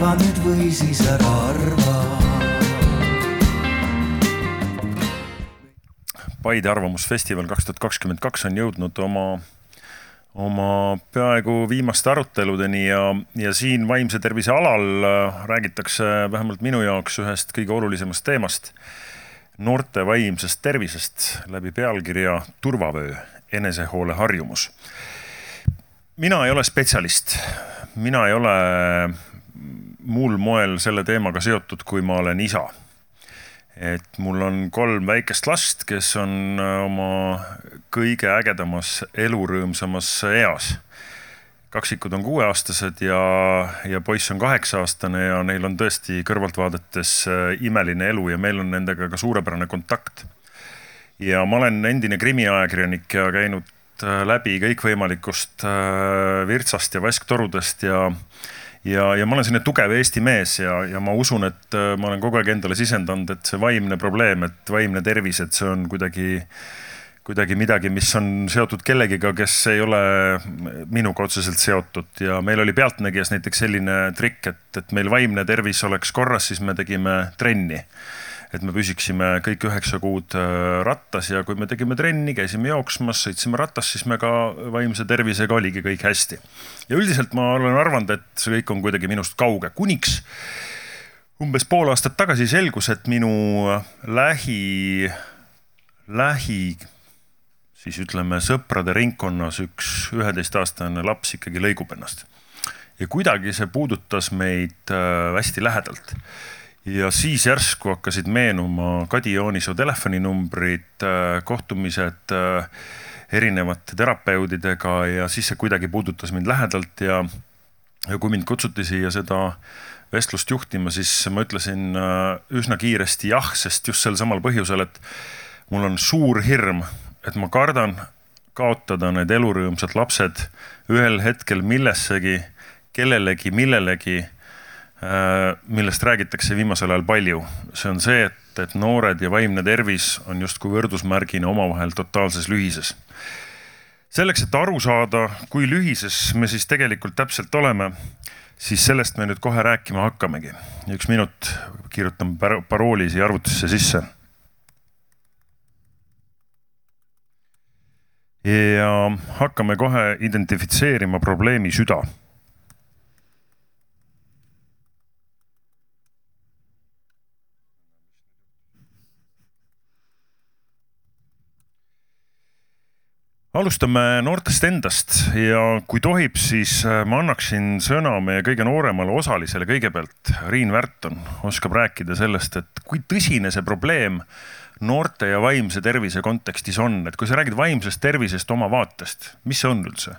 arva nüüd või siis ära arva. Paide Arvamusfestival kaks tuhat kakskümmend kaks on jõudnud oma oma peaaegu viimaste aruteludeni ja, ja siin vaimse tervise alal äh, räägitakse vähemalt minu jaoks ühest kõige olulisemast teemast, noorte vaimsest tervisest läbi pealkirja Turvavöö, enesehoole harjumus. mina ei ole spetsialist, mina ei ole muul moel selle teemaga seotud, kui ma olen isa et mul on kolm väikest last, kes on äh, oma kõige ägedamas elurõõmsamas eas. kaksikud on kuueaastased ja, ja poiss on kaheksa-aastane ja neil on tõesti kõrvalt vaadates äh, imeline elu ja meil on nendega ka suurepärane kontakt. ja ma olen endine krimiajakirjanik ja käinud äh, läbi kõikvõimalikust virtsast ja vasktorudest ja ja, ja ma olen selline tugev Eesti mees ja, ja ma usun, et äh, ma olen kogu aeg endale sisendanud, et see vaimne probleem, et vaimne tervis, et see on kuidagi kuidagi midagi, mis on seotud kellegiga, kes ei ole minuga otseselt seotud. Ja meil oli Pealtnägijas näiteks selline trikk, et, et meil vaimne tervis oleks korras, siis me tegime trenni et me püsiksime kõik üheksa kuud äh, rattas ja kui me tegime trenni, käisime jooksmas, sõitsime rattas, siis me ka vaimse tervisega oligi kõik hästi. ja üldiselt ma olen arvanud, et see kõik on kuidagi minust kauge, kuniks umbes pool aastat tagasi selgus, et minu lähi, lähi siis ütleme sõprade ringkonnas üks üheteistaastane laps ikkagi lõigub ennast. ja kuidagi see puudutas meid äh, hästi lähedalt ja siis järsku hakkasid meenuma Kadi Joonisoo telefoninumbrid, äh, kohtumised äh, erinevate terapeudidega ja siis see kuidagi puudutas mind lähedalt ja, ja kui mind kutsuti siia seda vestlust juhtima, siis ma ütlesin äh, üsna kiiresti jah, sest just sel samal põhjusel, et mul on suur hirm, et ma kardan kaotada need elurõõmsad lapsed ühel hetkel millessegi, kellelegi, millelegi millest räägitakse viimasel ajal palju, see on see, et, et noored ja vaimne tervis on justkui võrdusmärgina omavahel totaalses lühises. selleks, et aru saada, kui lühises me siis tegelikult täpselt oleme, siis sellest me nüüd kohe rääkima hakkamegi. üks minut kirjutan parooli siia arvutisse sisse. ja hakkame kohe identifitseerima probleemi süda alustame noortest endast ja kui tohib, siis äh, ma annaksin sõna meie kõige nooremale osalisele kõigepealt. Riin Värton oskab rääkida sellest, et kui tõsine see probleem noorte ja vaimse tervise kontekstis on, et kui sa räägid vaimsest tervisest oma vaatest, mis see on üldse?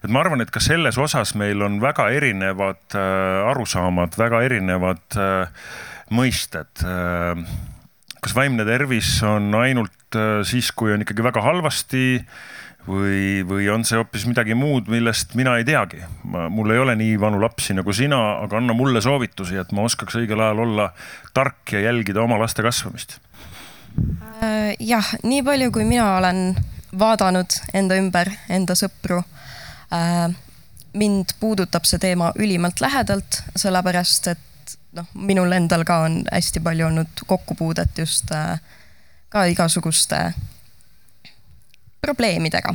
et ma arvan, et ka selles osas meil on väga erinevad äh, arusaamad, väga erinevad äh, mõisted äh, kas vaimne tervis on ainult äh, siis, kui on ikkagi väga halvasti või, või on see hoopis midagi muud, millest mina ei teagi. mul ei ole nii vanu lapsi nagu sina, aga anna mulle soovitusi, et ma oskaks õigel ajal olla tark ja jälgida oma laste kasvamist. Äh, jah, nii palju, kui mina olen vaadanud enda ümber, enda sõpru. Äh, mind puudutab see teema ülimalt lähedalt, sellepärast et noh, minul endal ka on hästi palju olnud kokkupuudet just äh, ka igasuguste probleemidega.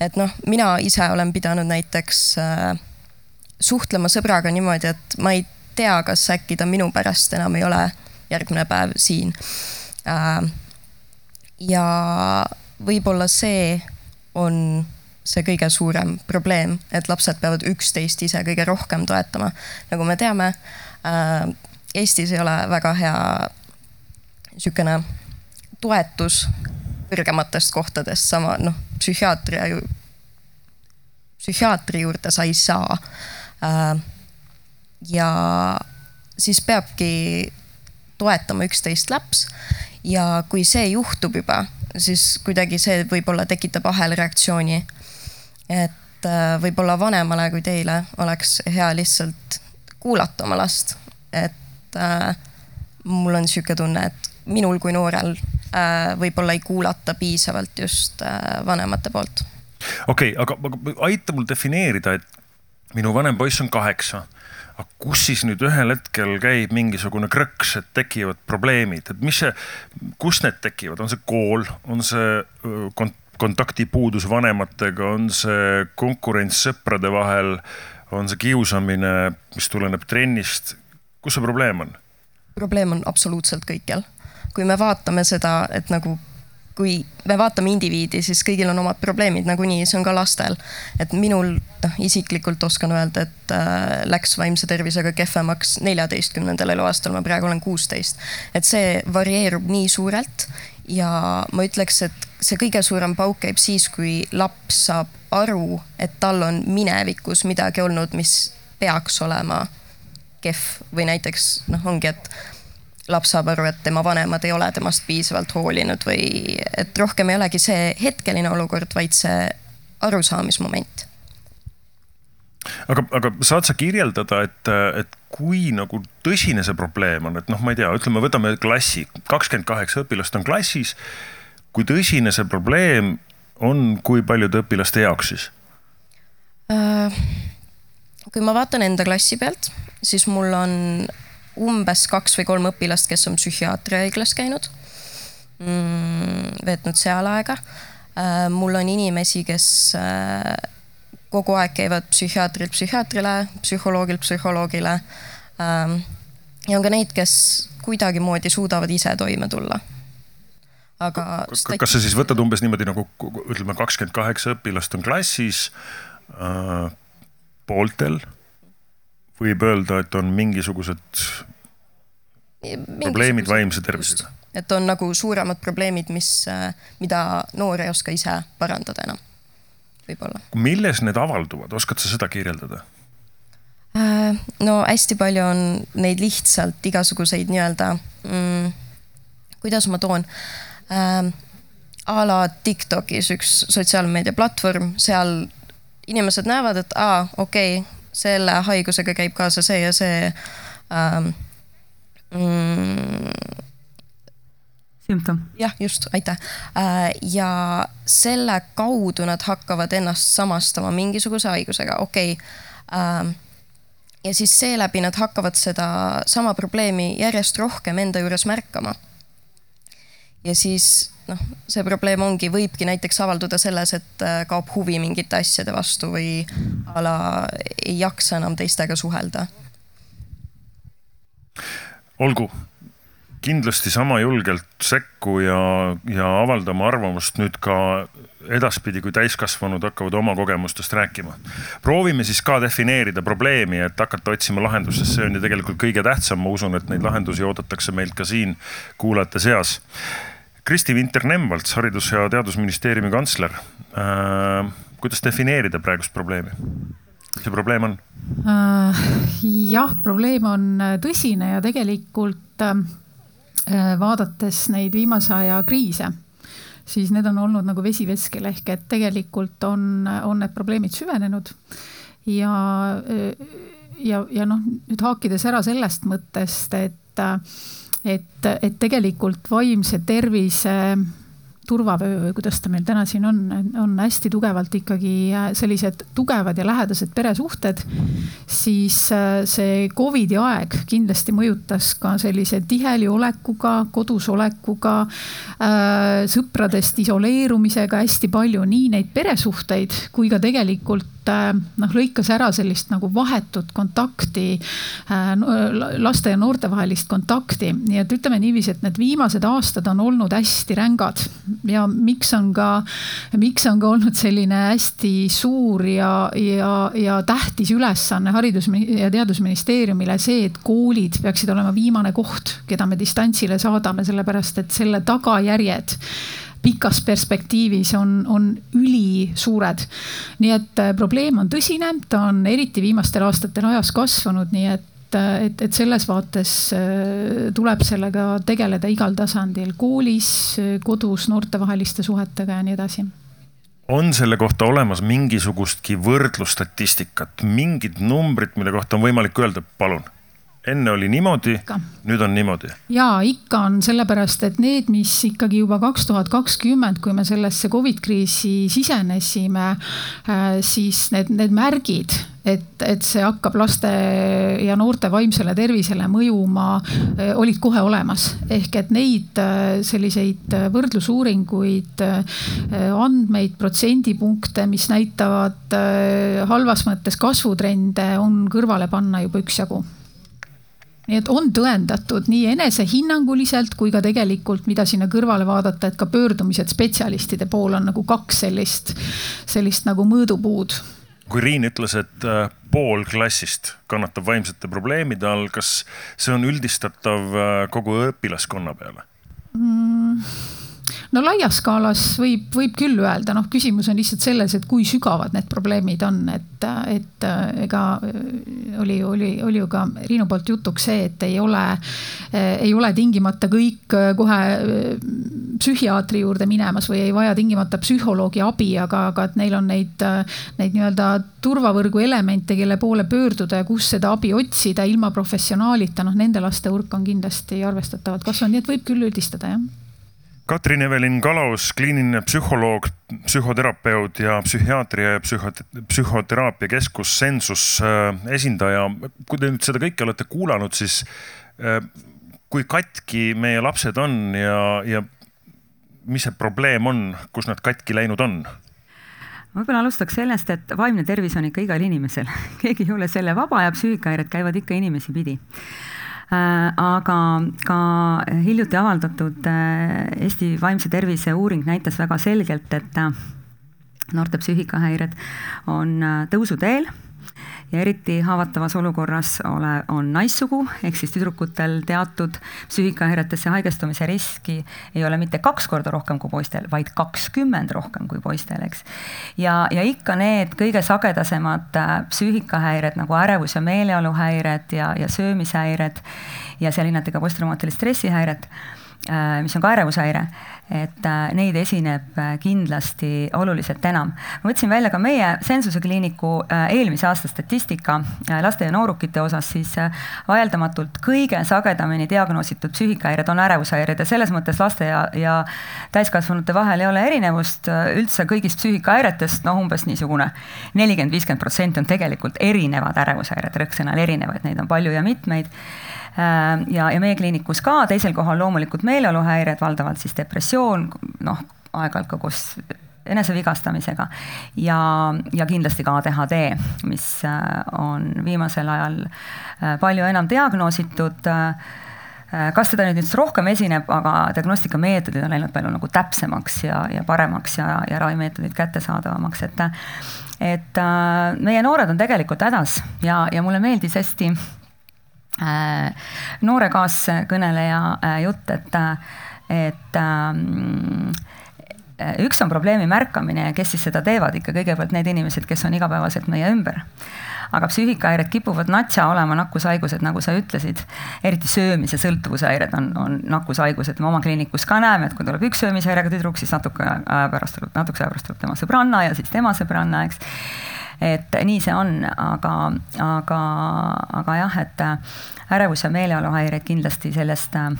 et noh, mina ise olen pidanud näiteks äh, suhtlema sõbraga niimoodi, et ma ei tea, kas äkki ta minu pärast enam ei ole järgmine päev siin äh,. ja võib-olla see on see kõige suurem probleem, et lapsed peavad üksteist ise kõige rohkem toetama. nagu me teame äh,, Eestis ei ole väga hea niisugune toetus kõrgematest kohtadest, sama noh, psühhiaatria ju, psühhiaatri juurde sa ei saa. Äh, ja siis peabki toetama üksteist laps ja kui see juhtub juba, siis kuidagi see võib-olla tekitab ahelreaktsiooni. et äh, võib-olla vanemale kui teile oleks hea lihtsalt kuulata oma last, et äh, mul on sihuke tunne, et minul kui noorel võib-olla ei kuulata piisavalt just äh, vanemate poolt. okei okay,, aga, aga aita mul defineerida, et minu vanem poiss on kaheksa, aga kus siis nüüd ühel hetkel käib mingisugune krõks, et tekivad probleemid, et mis see, kus need tekivad, on see kool, on see kont-, kontaktipuudus vanematega, on see konkurents sõprade vahel, on see kiusamine, mis tuleneb trennist, kus see probleem on? probleem on absoluutselt kõikjal. Kui me vaatame seda, et nagu kui me vaatame indiviidi, siis kõigil on omad probleemid nagunii, see on ka lastel. et minul noh, isiklikult oskan öelda, et äh, läks vaimse tervisega kehvemaks neljateistkümnendal eluaastal, ma praegu olen kuusteist. et see varieerub nii suurelt ja ma ütleks, et see kõige suurem pauk käib siis, kui laps saab aru, et tal on minevikus midagi olnud, mis peaks olema kehv või näiteks noh, ongi, et laps saab aru, et tema vanemad ei ole temast piisavalt hoolinud või et rohkem ei olegi see hetkeline olukord, vaid see arusaamismoment. aga, aga saad sa kirjeldada, et, et kui nagu tõsine see probleem on, et noh, ma ei tea, ütleme, võtame klassi, kakskümmend kaheksa õpilast on klassis. kui tõsine see probleem on, kui paljude õpilaste jaoks siis äh,? kui ma vaatan enda klassi pealt, siis mul on umbes kaks või kolm õpilast, kes on psühhiaatriahaiglas käinud mm,, veetnud seal aega. Äh, mul on inimesi, kes äh, kogu aeg käivad psühhiaatrilt psühhiaatrile, psühholoogilt psühholoogile. Ähm, ja on ka neid, kes kuidagimoodi suudavad ise toime tulla. aga. kas sa siis võtad umbes niimoodi nagu ütleme, kakskümmend kaheksa õpilast on klassis äh,, pooltel võib öelda, et on mingisugused probleemid vaimse tervisega. et on nagu suuremad probleemid, mis, mida noor ei oska ise parandada enam, võib-olla. milles need avalduvad, oskad sa seda kirjeldada? Äh, no hästi palju on neid lihtsalt igasuguseid nii-öelda mm,, kuidas ma toon äh, a la Tiktokis üks sotsiaalmeedia platvorm, seal inimesed näevad, et aa, okei okay,, selle haigusega käib kaasa see ja see ähm,. Mm, sümptom. jah, just, aitäh. Äh, ja selle kaudu nad hakkavad ennast samastama mingisuguse haigusega, okei okay.. Ähm, ja siis seeläbi nad hakkavad seda sama probleemi järjest rohkem enda juures märkama. ja siis noh, see probleem ongi, võibki näiteks avalduda selles, et äh, kaob huvi mingite asjade vastu või a la ei jaksa enam teistega suhelda. olgu, kindlasti sama julgelt sekku ja, ja avaldama arvamust nüüd ka edaspidi, kui täiskasvanud hakkavad oma kogemustest rääkima. proovime siis ka defineerida probleemi, et hakata otsima lahendust, sest see on ju tegelikult kõige tähtsam, ma usun, et neid lahendusi oodatakse meilt ka siin kuulajate seas Kristi Vinter-Nemvalts, Haridus- ja Teadusministeeriumi kantsler äh,. kuidas defineerida praegust probleemi? mis see probleem on äh,? jah, probleem on äh, tõsine ja tegelikult vaadates neid viimase aja kriise, siis need on olnud nagu vesi veskel ehk et tegelikult on, on need probleemid süvenenud ja, ja, ja noh, nüüd haakides ära sellest mõttest, et et, et tegelikult vaimse tervise turvavöö või kuidas ta meil täna siin on, on hästi tugevalt ikkagi äh, sellised tugevad ja lähedased peresuhted. siis äh, see Covidi aeg kindlasti mõjutas ka sellise tiheli olekuga, kodus olekuga, äh, sõpradest isoleerumisega hästi palju nii neid peresuhteid kui ka tegelikult noh, lõikas ära sellist nagu vahetut kontakti, laste ja noorte vahelist kontakti, nii et ütleme niiviisi, et need viimased aastad on olnud hästi rängad. Ja miks on ka, miks on ka olnud selline hästi suur ja, ja, ja tähtis ülesanne Haridus- ja Teadusministeeriumile see, et koolid peaksid olema viimane koht, keda me distantsile saadame, sellepärast et selle tagajärjed pikas perspektiivis on, on ülisuured. nii et äh, probleem on tõsine, ta on eriti viimastel aastatel ajas kasvanud, nii et et, et, et selles vaates äh, tuleb sellega tegeleda igal tasandil, koolis, kodus, noortevaheliste suhetega ja nii edasi on selle kohta olemas mingisugustki võrdlusstatistikat, mingid numbrid, mille kohta on võimalik öelda, palun? Enne oli niimoodi, nüüd on niimoodi. ja ikka on sellepärast, et need, mis ikkagi juba kaks tuhat kakskümmend, kui me sellesse Covid kriisi sisenesime, äh, siis need, need märgid et, et see hakkab laste ja noorte vaimsele tervisele mõjuma, olid kohe olemas. ehk et neid selliseid võrdlusuuringuid, andmeid, protsendipunkte, mis näitavad halvas mõttes kasvutrende, on kõrvale panna juba üksjagu nii et on tõendatud nii enesehinnanguliselt kui ka tegelikult, mida sinna kõrvale vaadata, et ka pöördumised spetsialistide poole on nagu kaks sellist, sellist nagu mõõdupuud. kui Riin ütles, et äh, pool klassist kannatab vaimsete probleemide all, kas see on üldistatav äh, kogu õpilaskonna peale mm.? No laias skaalas võib, võib küll öelda, noh, küsimus on lihtsalt selles, et kui sügavad need probleemid on, et, et ega oli, oli, oli ju ka Riinu poolt jutuks see, et ei ole, ei ole tingimata kõik kohe psühhiaatri juurde minemas või ei vaja tingimata psühholoogi abi, aga, aga et neil on neid, neid nii-öelda turvavõrgu elemente, kelle poole pöörduda ja kus seda abi otsida ilma professionaalita, noh, nende laste hulk on kindlasti arvestatavalt kasvanud, nii et võib küll üldistada, jah Katrin Evelin Kalaus, kliiniline psühholoog, psühhoterapeut ja psühhiaatria ja psühhot-, psühhoteraapia keskus Sensus äh, esindaja. kui te nüüd seda kõike olete kuulanud, siis äh, kui katki meie lapsed on ja, ja mis see probleem on, kus nad katki läinud on? võib-olla alustaks sellest, et vaimne tervis on ikka igal inimesel, keegi ei ole selle vaba ja psüühikahäired käivad ikka inimesi pidi aga ka hiljuti avaldatud äh, Eesti vaimse tervise uuring näitas väga selgelt, et äh, noorte psüühikahäired on tõusuteel ja eriti haavatavas olukorras ole, on naissugu, ehk siis tüdrukutel teatud psüühikahäiretesse haigestumise riski ei ole mitte kaks korda rohkem kui poistel, vaid kakskümmend rohkem kui poistel, eks. ja, ja ikka need kõige sagedasemad äh, psüühikahäired nagu ärevus- ja meeleoluhäired ja, ja söömishäired ja seal hinnati ka posttraumaatilist stressihäiret, äh, mis on ka ärevushäire et äh, neid esineb äh, kindlasti oluliselt enam. ma võtsin välja ka meie Sensuse kliiniku äh, eelmise aasta statistika laste ja noorukite osas, siis vaieldamatult kõige sagedamini diagnoositud psüühikahäired on ärevushäired ja selles mõttes laste ja, ja täiskasvanute vahel ei ole erinevust üldse kõigist psüühikahäiretest, noh umbes niisugune nelikümmend, viiskümmend protsenti on tegelikult erinevad ärevushäired, rõhksõnal erinevad, neid on palju ja mitmeid ja, ja meie kliinikus ka, teisel kohal loomulikult meeleoluhäired, valdavalt siis depressioon, noh, aeg-ajalt ka koos enesevigastamisega. Ja, ja kindlasti ka ADHD, mis äh, on viimasel ajal äh, palju enam diagnoositud. Kas teda nüüd üldse rohkem esineb, aga diagnostikameetodid on läinud palju nagu täpsemaks ja, ja paremaks ja, ja ravimeetodid kättesaadavamaks, et et meie noored on tegelikult hädas ja, ja mulle meeldis hästi Äh, noore kaaskõneleja äh, jutt, et, et ähm, üks on probleemi märkamine ja kes siis seda teevad, ikka kõigepealt need inimesed, kes on igapäevaselt meie ümber. aga psüühikahäired kipuvad natsa olema nakkushaigused, nagu sa ütlesid. eriti söömise sõltuvushäired on, on nakkushaigused, me oma kliinikus ka näeme, et kui tuleb üks söömishäirega tüdruk, siis natuke aja pärast natukese aja pärast tuleb tema sõbranna ja siis tema sõbranna, eks et nii see on, aga, aga, aga jah, et ärevus ja meeleoluhäired kindlasti sellest äh,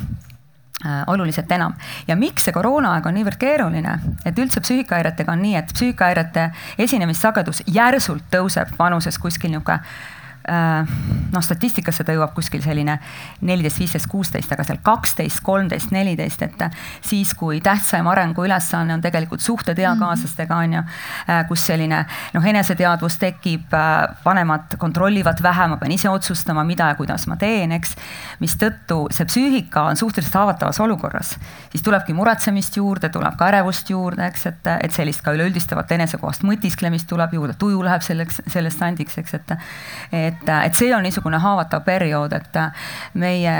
oluliselt enam. ja miks see koroonaaeg on niivõrd keeruline, et üldse psüühikahäiretega on nii, et psüühikahäirete esinemissagedus järsult tõuseb vanuses kuskil Äh, noh, statistikasse ta jõuab kuskil selline neliteist, viisteist, kuusteist, aga seal kaksteist, kolmteist, neliteist, et siis, kui tähtsaim arenguülesanne on tegelikult suhted eakaaslastega, on ju, äh, kus selline noh, eneseteadvus tekib, äh, vanemad kontrollivad vähem, ma pean ise otsustama, mida ja kuidas ma teen, eks. mistõttu see psüühika on suhteliselt haavatavas olukorras, siis tulebki muretsemist juurde, tuleb ka ärevust juurde, eks, et, et sellist ka üleüldistavat enesekohast mõtisklemist tuleb juurde, tuju läheb selleks, sellest sandiks, eks, et, et et, et see on niisugune haavatav periood, et meie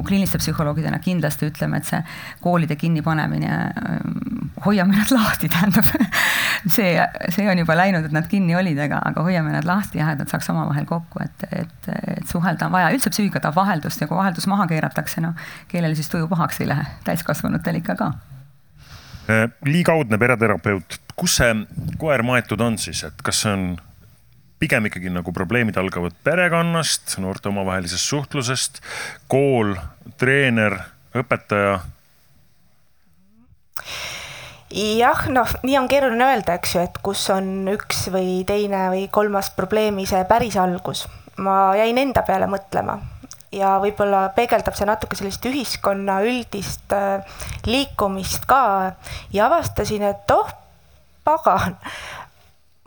nagu kliiniliste psühholoogidena kindlasti ütleme, et see koolide kinnipanemine, ähm, hoiame nad lahti, tähendab see, see on juba läinud, et nad kinni olid, aga, aga hoiame nad lahti jah, et nad saaks omavahel kokku, et, et, et suhelda on vaja, üldse psüühika tahab vaheldust ja kui vaheldus maha keeratakse, noh, kellel siis tuju pahaks ei lähe, täiskasvanutel ikka ka. Äh, liigaudne pereterapeut, kus see koer maetud on siis, et kas see on pigem ikkagi nagu probleemid algavad perekonnast, noorte omavahelisest suhtlusest, kool, treener, õpetaja jah, noh, nii on keeruline öelda, eks ju, et kus on üks või teine või kolmas probleemi see päris algus. ma jäin enda peale mõtlema ja võib-olla peegeldab see natuke sellist ühiskonna üldist äh, liikumist ka ja avastasin, et oh, pagan,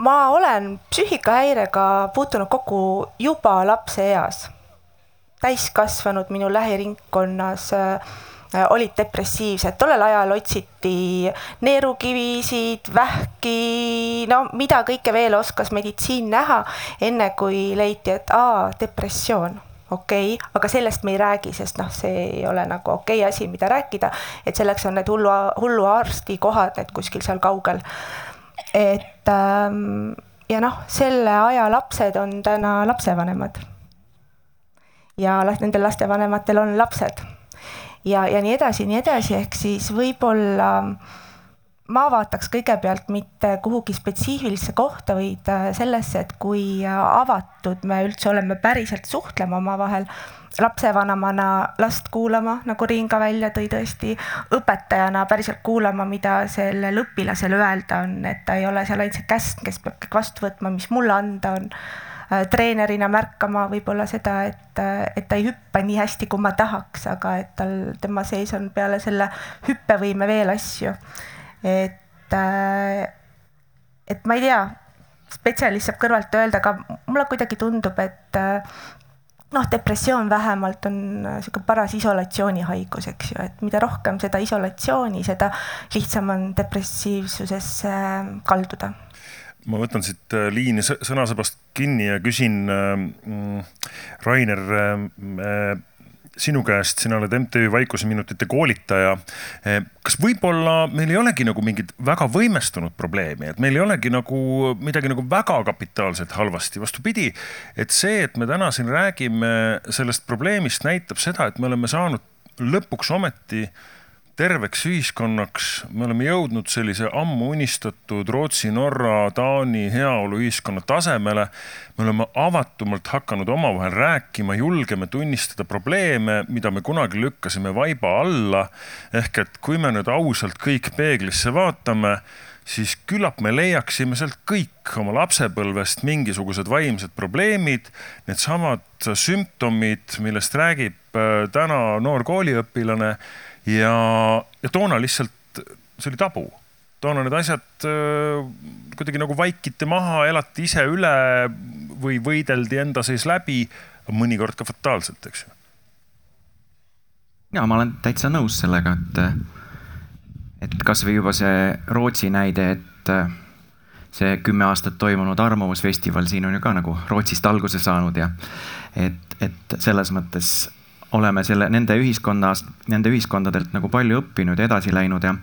ma olen psüühikahäirega puutunud kokku juba lapseeas. täiskasvanud minu lähiringkonnas äh, olid depressiivsed, tollel ajal otsiti neerukivisid, vähki, no mida kõike veel oskas meditsiin näha, enne kui leiti, et aa, depressioon okei okay,, aga sellest me ei räägi, sest noh, see ei ole nagu okei okay asi, mida rääkida, et selleks on need hullu, hulluarsti kohad, need kuskil seal kaugel. Et ähm, ja noh, selle aja lapsed on täna lapsevanemad. ja nendel lastevanematel on lapsed ja, ja nii edasi, nii edasi, ehk siis võib-olla ma vaataks kõigepealt mitte kuhugi spetsiifilisse kohta, vaid äh, sellesse, et kui avatud me üldse oleme päriselt suhtlema omavahel, lapsevanemana last kuulama, nagu Riin ka välja tõi tõesti, õpetajana päriselt kuulama, mida sellel õpilasel öelda on, et ta ei ole seal ainult see käsk, kes peab kõik vastu võtma, mis mulle anda on Äh, treenerina märkama võib-olla seda, et, äh, et ta ei hüppa nii hästi, kui ma tahaks, aga et tal, tema sees on peale selle hüppevõime veel asju. et, äh, et ma ei tea, spetsialist saab kõrvalt öelda, aga mulle kuidagi tundub, et noh, depressioon vähemalt on niisugune paras isolatsioonihaigus, eks ju, et mida rohkem seda isolatsiooni, seda lihtsam on depressiivsusesse kalduda. Ma võtan siit äh, liini sõnasabast kinni ja küsin äh, mm, Rainer äh, sinu käest, sina oled MTÜ Vaikuseminutite koolitaja. kas võib-olla meil ei olegi nagu mingit väga võimestunud probleemi, et meil ei olegi nagu midagi nagu väga kapitaalselt halvasti, vastupidi. et see, et me täna siin räägime sellest probleemist, näitab seda, et me oleme saanud lõpuks ometi äh, terveks ühiskonnaks, me oleme jõudnud sellise ammu unistatud Rootsi, Norra, Taani heaoluühiskonna tasemele. me oleme avatumalt hakanud omavahel rääkima, julgeme tunnistada probleeme, mida me kunagi lükkasime vaiba alla. ehk et kui me nüüd ausalt kõik peeglisse vaatame, siis küllap me leiaksime sealt kõik oma lapsepõlvest mingisugused vaimsed probleemid, needsamad sümptomid, millest räägib äh, täna noor kooliõpilane ja, ja toona lihtsalt see oli tabu. toona need asjad äh, kuidagi nagu vaikiti maha, elati ise üle või võideldi enda sees läbi, mõnikord ka fataalselt, eks ju. ja ma olen täitsa nõus sellega, et, et kasvõi juba see Rootsi näide, et see kümme aastat toimunud Arvamusfestival siin on ju ka nagu Rootsist alguse saanud ja et, et selles mõttes oleme selle, nende ühiskonnast, nende ühiskondadelt nagu palju õppinud ja edasi läinud ja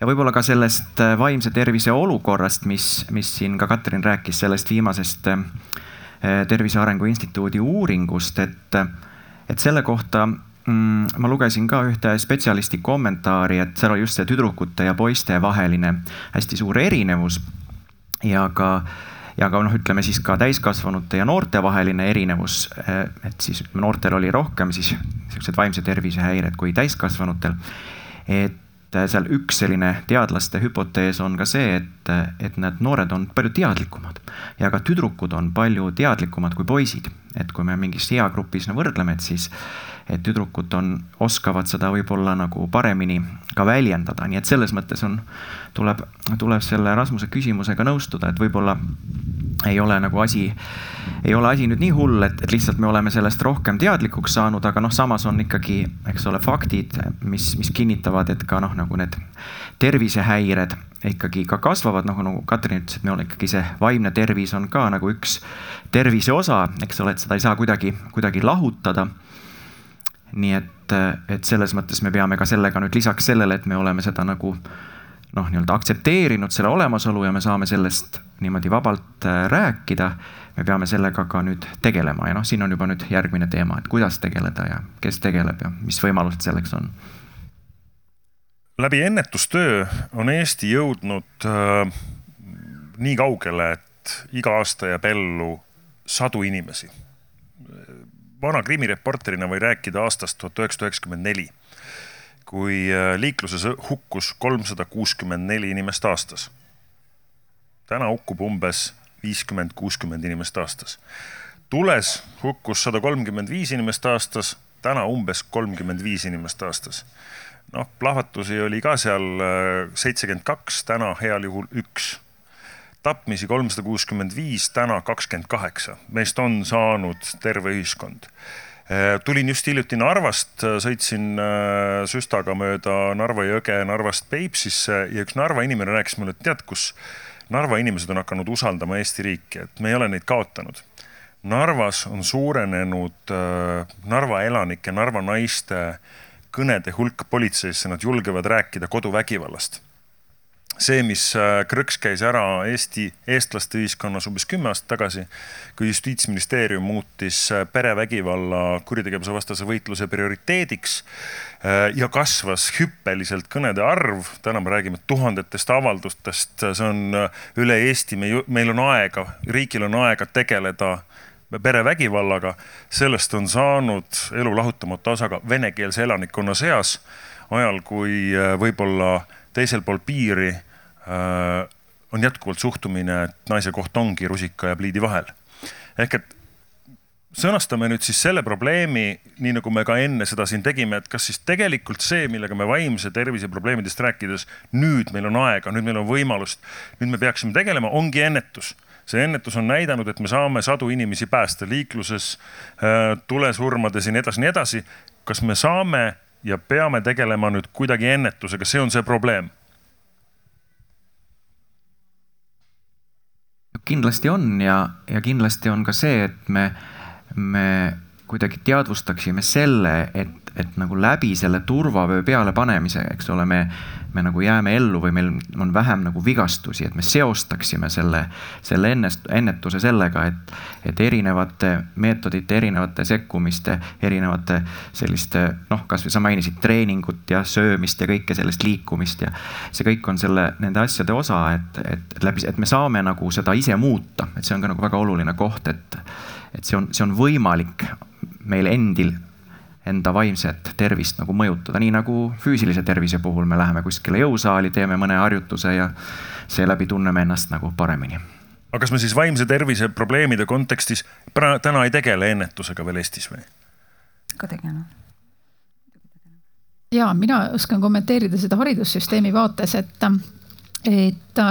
ja võib-olla ka sellest äh, vaimse tervise olukorrast, mis, mis siin ka Katrin rääkis, sellest viimasest äh, Tervise Arengu Instituudi uuringust, et, et selle kohta mm, ma lugesin ka ühte spetsialisti kommentaari, et seal oli just see tüdrukute ja poiste vaheline hästi suur erinevus ja ka äh, ja ka noh, ütleme siis ka täiskasvanute ja noorte vaheline erinevus. Eh, et siis noortel oli rohkem siis siuksed vaimse tervise häired kui täiskasvanutel. et eh, seal üks selline teadlaste hüpotees on ka see, et, et need noored on palju teadlikumad ja ka tüdrukud on palju teadlikumad kui poisid. et kui me mingis eagrupis no, võrdleme, et siis et tüdrukud on, oskavad seda võib-olla nagu paremini ka väljendada, nii et selles mõttes on, tuleb, tuleb selle Rasmuse küsimusega nõustuda, et võib-olla ei ole nagu asi, ei ole asi nüüd nii hull, et, et lihtsalt me oleme sellest rohkem teadlikuks saanud, aga noh, samas on ikkagi, eks ole, faktid, mis, mis kinnitavad, et ka noh, nagu need tervisehäired ikkagi ka kasvavad, noh nagu Katrin ütles, et me oleme ikkagi see vaimne tervis on ka nagu üks tervise osa, eks ole, et seda ei saa kuidagi, kuidagi lahutada. Nii et, et selles mõttes me peame ka sellega nüüd lisaks sellele, et me oleme seda nagu noh, nii-öelda aktsepteerinud selle olemasolu ja me saame sellest niimoodi vabalt äh, rääkida. me peame sellega ka nüüd tegelema ja noh, siin on juba nüüd järgmine teema, et kuidas tegeleda ja kes tegeleb ja mis võimalused selleks on. läbi ennetustöö on Eesti jõudnud äh, nii kaugele, et iga aasta jääb ellu sadu inimesi vana krimireporterina võin rääkida aastast tuhat üheksasada üheksakümmend neli, kui äh, liikluses hukkus kolmsada kuuskümmend neli inimest aastas. täna hukkub umbes viiskümmend, kuuskümmend inimest aastas. tules hukkus sada kolmkümmend viis inimest aastas, täna umbes kolmkümmend viis inimest aastas. noh, plahvatusi oli ka seal äh, seitsekümmend kaks, täna heal juhul üks tapmisi kolmsada kuuskümmend viis, täna kakskümmend kaheksa, meist on saanud terve ühiskond tulin just hiljuti Narvast, äh, sõitsin äh, süstaga mööda Narva jõge Narvast Peipsisse ja üks Narva inimene rääkis mulle, et tead, kus Narva inimesed on hakanud usaldama Eesti riiki, et me ei ole neid kaotanud. Narvas on suurenenud Narva elanike, Narva naiste kõnede hulk politseisse, nad julgevad rääkida koduvägivallast see, mis äh, krõks käis ära Eesti, eestlaste ühiskonnas umbes kümme aastat tagasi, kui justiitsministeerium muutis äh, perevägivalla kuritegevuse vastase võitluse prioriteediks äh, ja kasvas hüppeliselt kõnede arv, täna me räägime tuhandetest avaldustest, see on üle Eesti, me, meil on aega, riigil on aega tegeleda perevägivallaga, sellest on saanud elu lahutamatu osa ka venekeelse elanikkonna seas, ajal kui võib-olla teisel pool piiri on jätkuvalt suhtumine, et naise koht ongi rusika ja pliidi vahel. ehk et sõnastame nüüd siis selle probleemi, nii nagu me ka enne seda siin tegime, et kas siis tegelikult see, millega me vaimse tervise probleemidest rääkides, nüüd meil on aega, nüüd meil on võimalust, nüüd me peaksime tegelema, ongi ennetus see ennetus on näidanud, et me saame sadu inimesi päästa liikluses, äh, tulesurmades ja nii edasi, nii edasi. kas me saame ja peame tegelema nüüd kuidagi ennetusega, see on see probleem kindlasti on ja, ja kindlasti on ka see, et me, me kuidagi teadvustaksime selle, et et nagu läbi selle turvavöö pealepanemise, eks ole, me, me nagu jääme ellu või meil on vähem nagu vigastusi, et me seostaksime selle, selle ennest, ennetuse sellega, et, et erinevate meetodite, erinevate sekkumiste, erinevate selliste noh, kasvõi sa mainisid treeningut ja söömist ja kõike sellest liikumist ja see kõik on selle, nende asjade osa, et, et läbi, et me saame nagu seda ise muuta, et see on ka nagu väga oluline koht, et, et see on, see on võimalik meil endil enda vaimset tervist nagu mõjutada, nii nagu füüsilise tervise puhul me läheme kuskile jõusaali, teeme mõne harjutuse ja seeläbi tunneme ennast nagu paremini. aga kas me siis vaimse tervise probleemide kontekstis täna ei tegele ennetusega veel Eestis või? ka tegeleme ja mina oskan kommenteerida seda haridussüsteemi vaates, et, et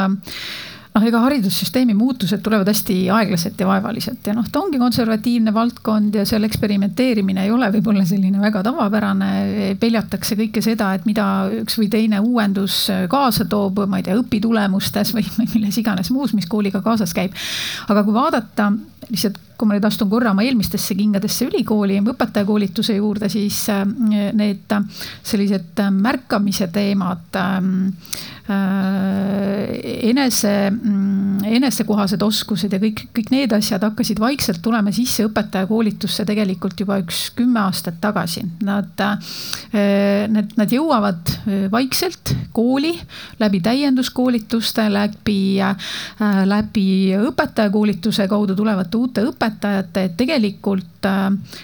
noh, ega haridussüsteemi muutused tulevad hästi aeglaselt ja vaevaliselt ja noh, ta ongi konservatiivne valdkond ja seal eksperimenteerimine ei ole võib-olla selline väga tavapärane. peljatakse kõike seda, et mida üks või teine uuendus kaasa toob, ma ei tea, õpitulemustes või, milles iganes muus, mis kooliga kaasas käib. aga kui vaadata lihtsalt, kui ma nüüd astun korra oma eelmistesse kingadesse ülikooli õpetajakoolituse juurde, siis äh, need sellised märkamise teemad ähm, Äh, enese, mm, enesekohased oskused ja kõik, kõik need asjad hakkasid vaikselt tulema sisse õpetajakoolitusse tegelikult juba üks kümme aastat tagasi. Nad, äh, need, nad jõuavad äh, vaikselt kooli läbi täienduskoolituste, läbi, läbi õpetajakoolituse kaudu tulevate uute õpetajate, et tegelikult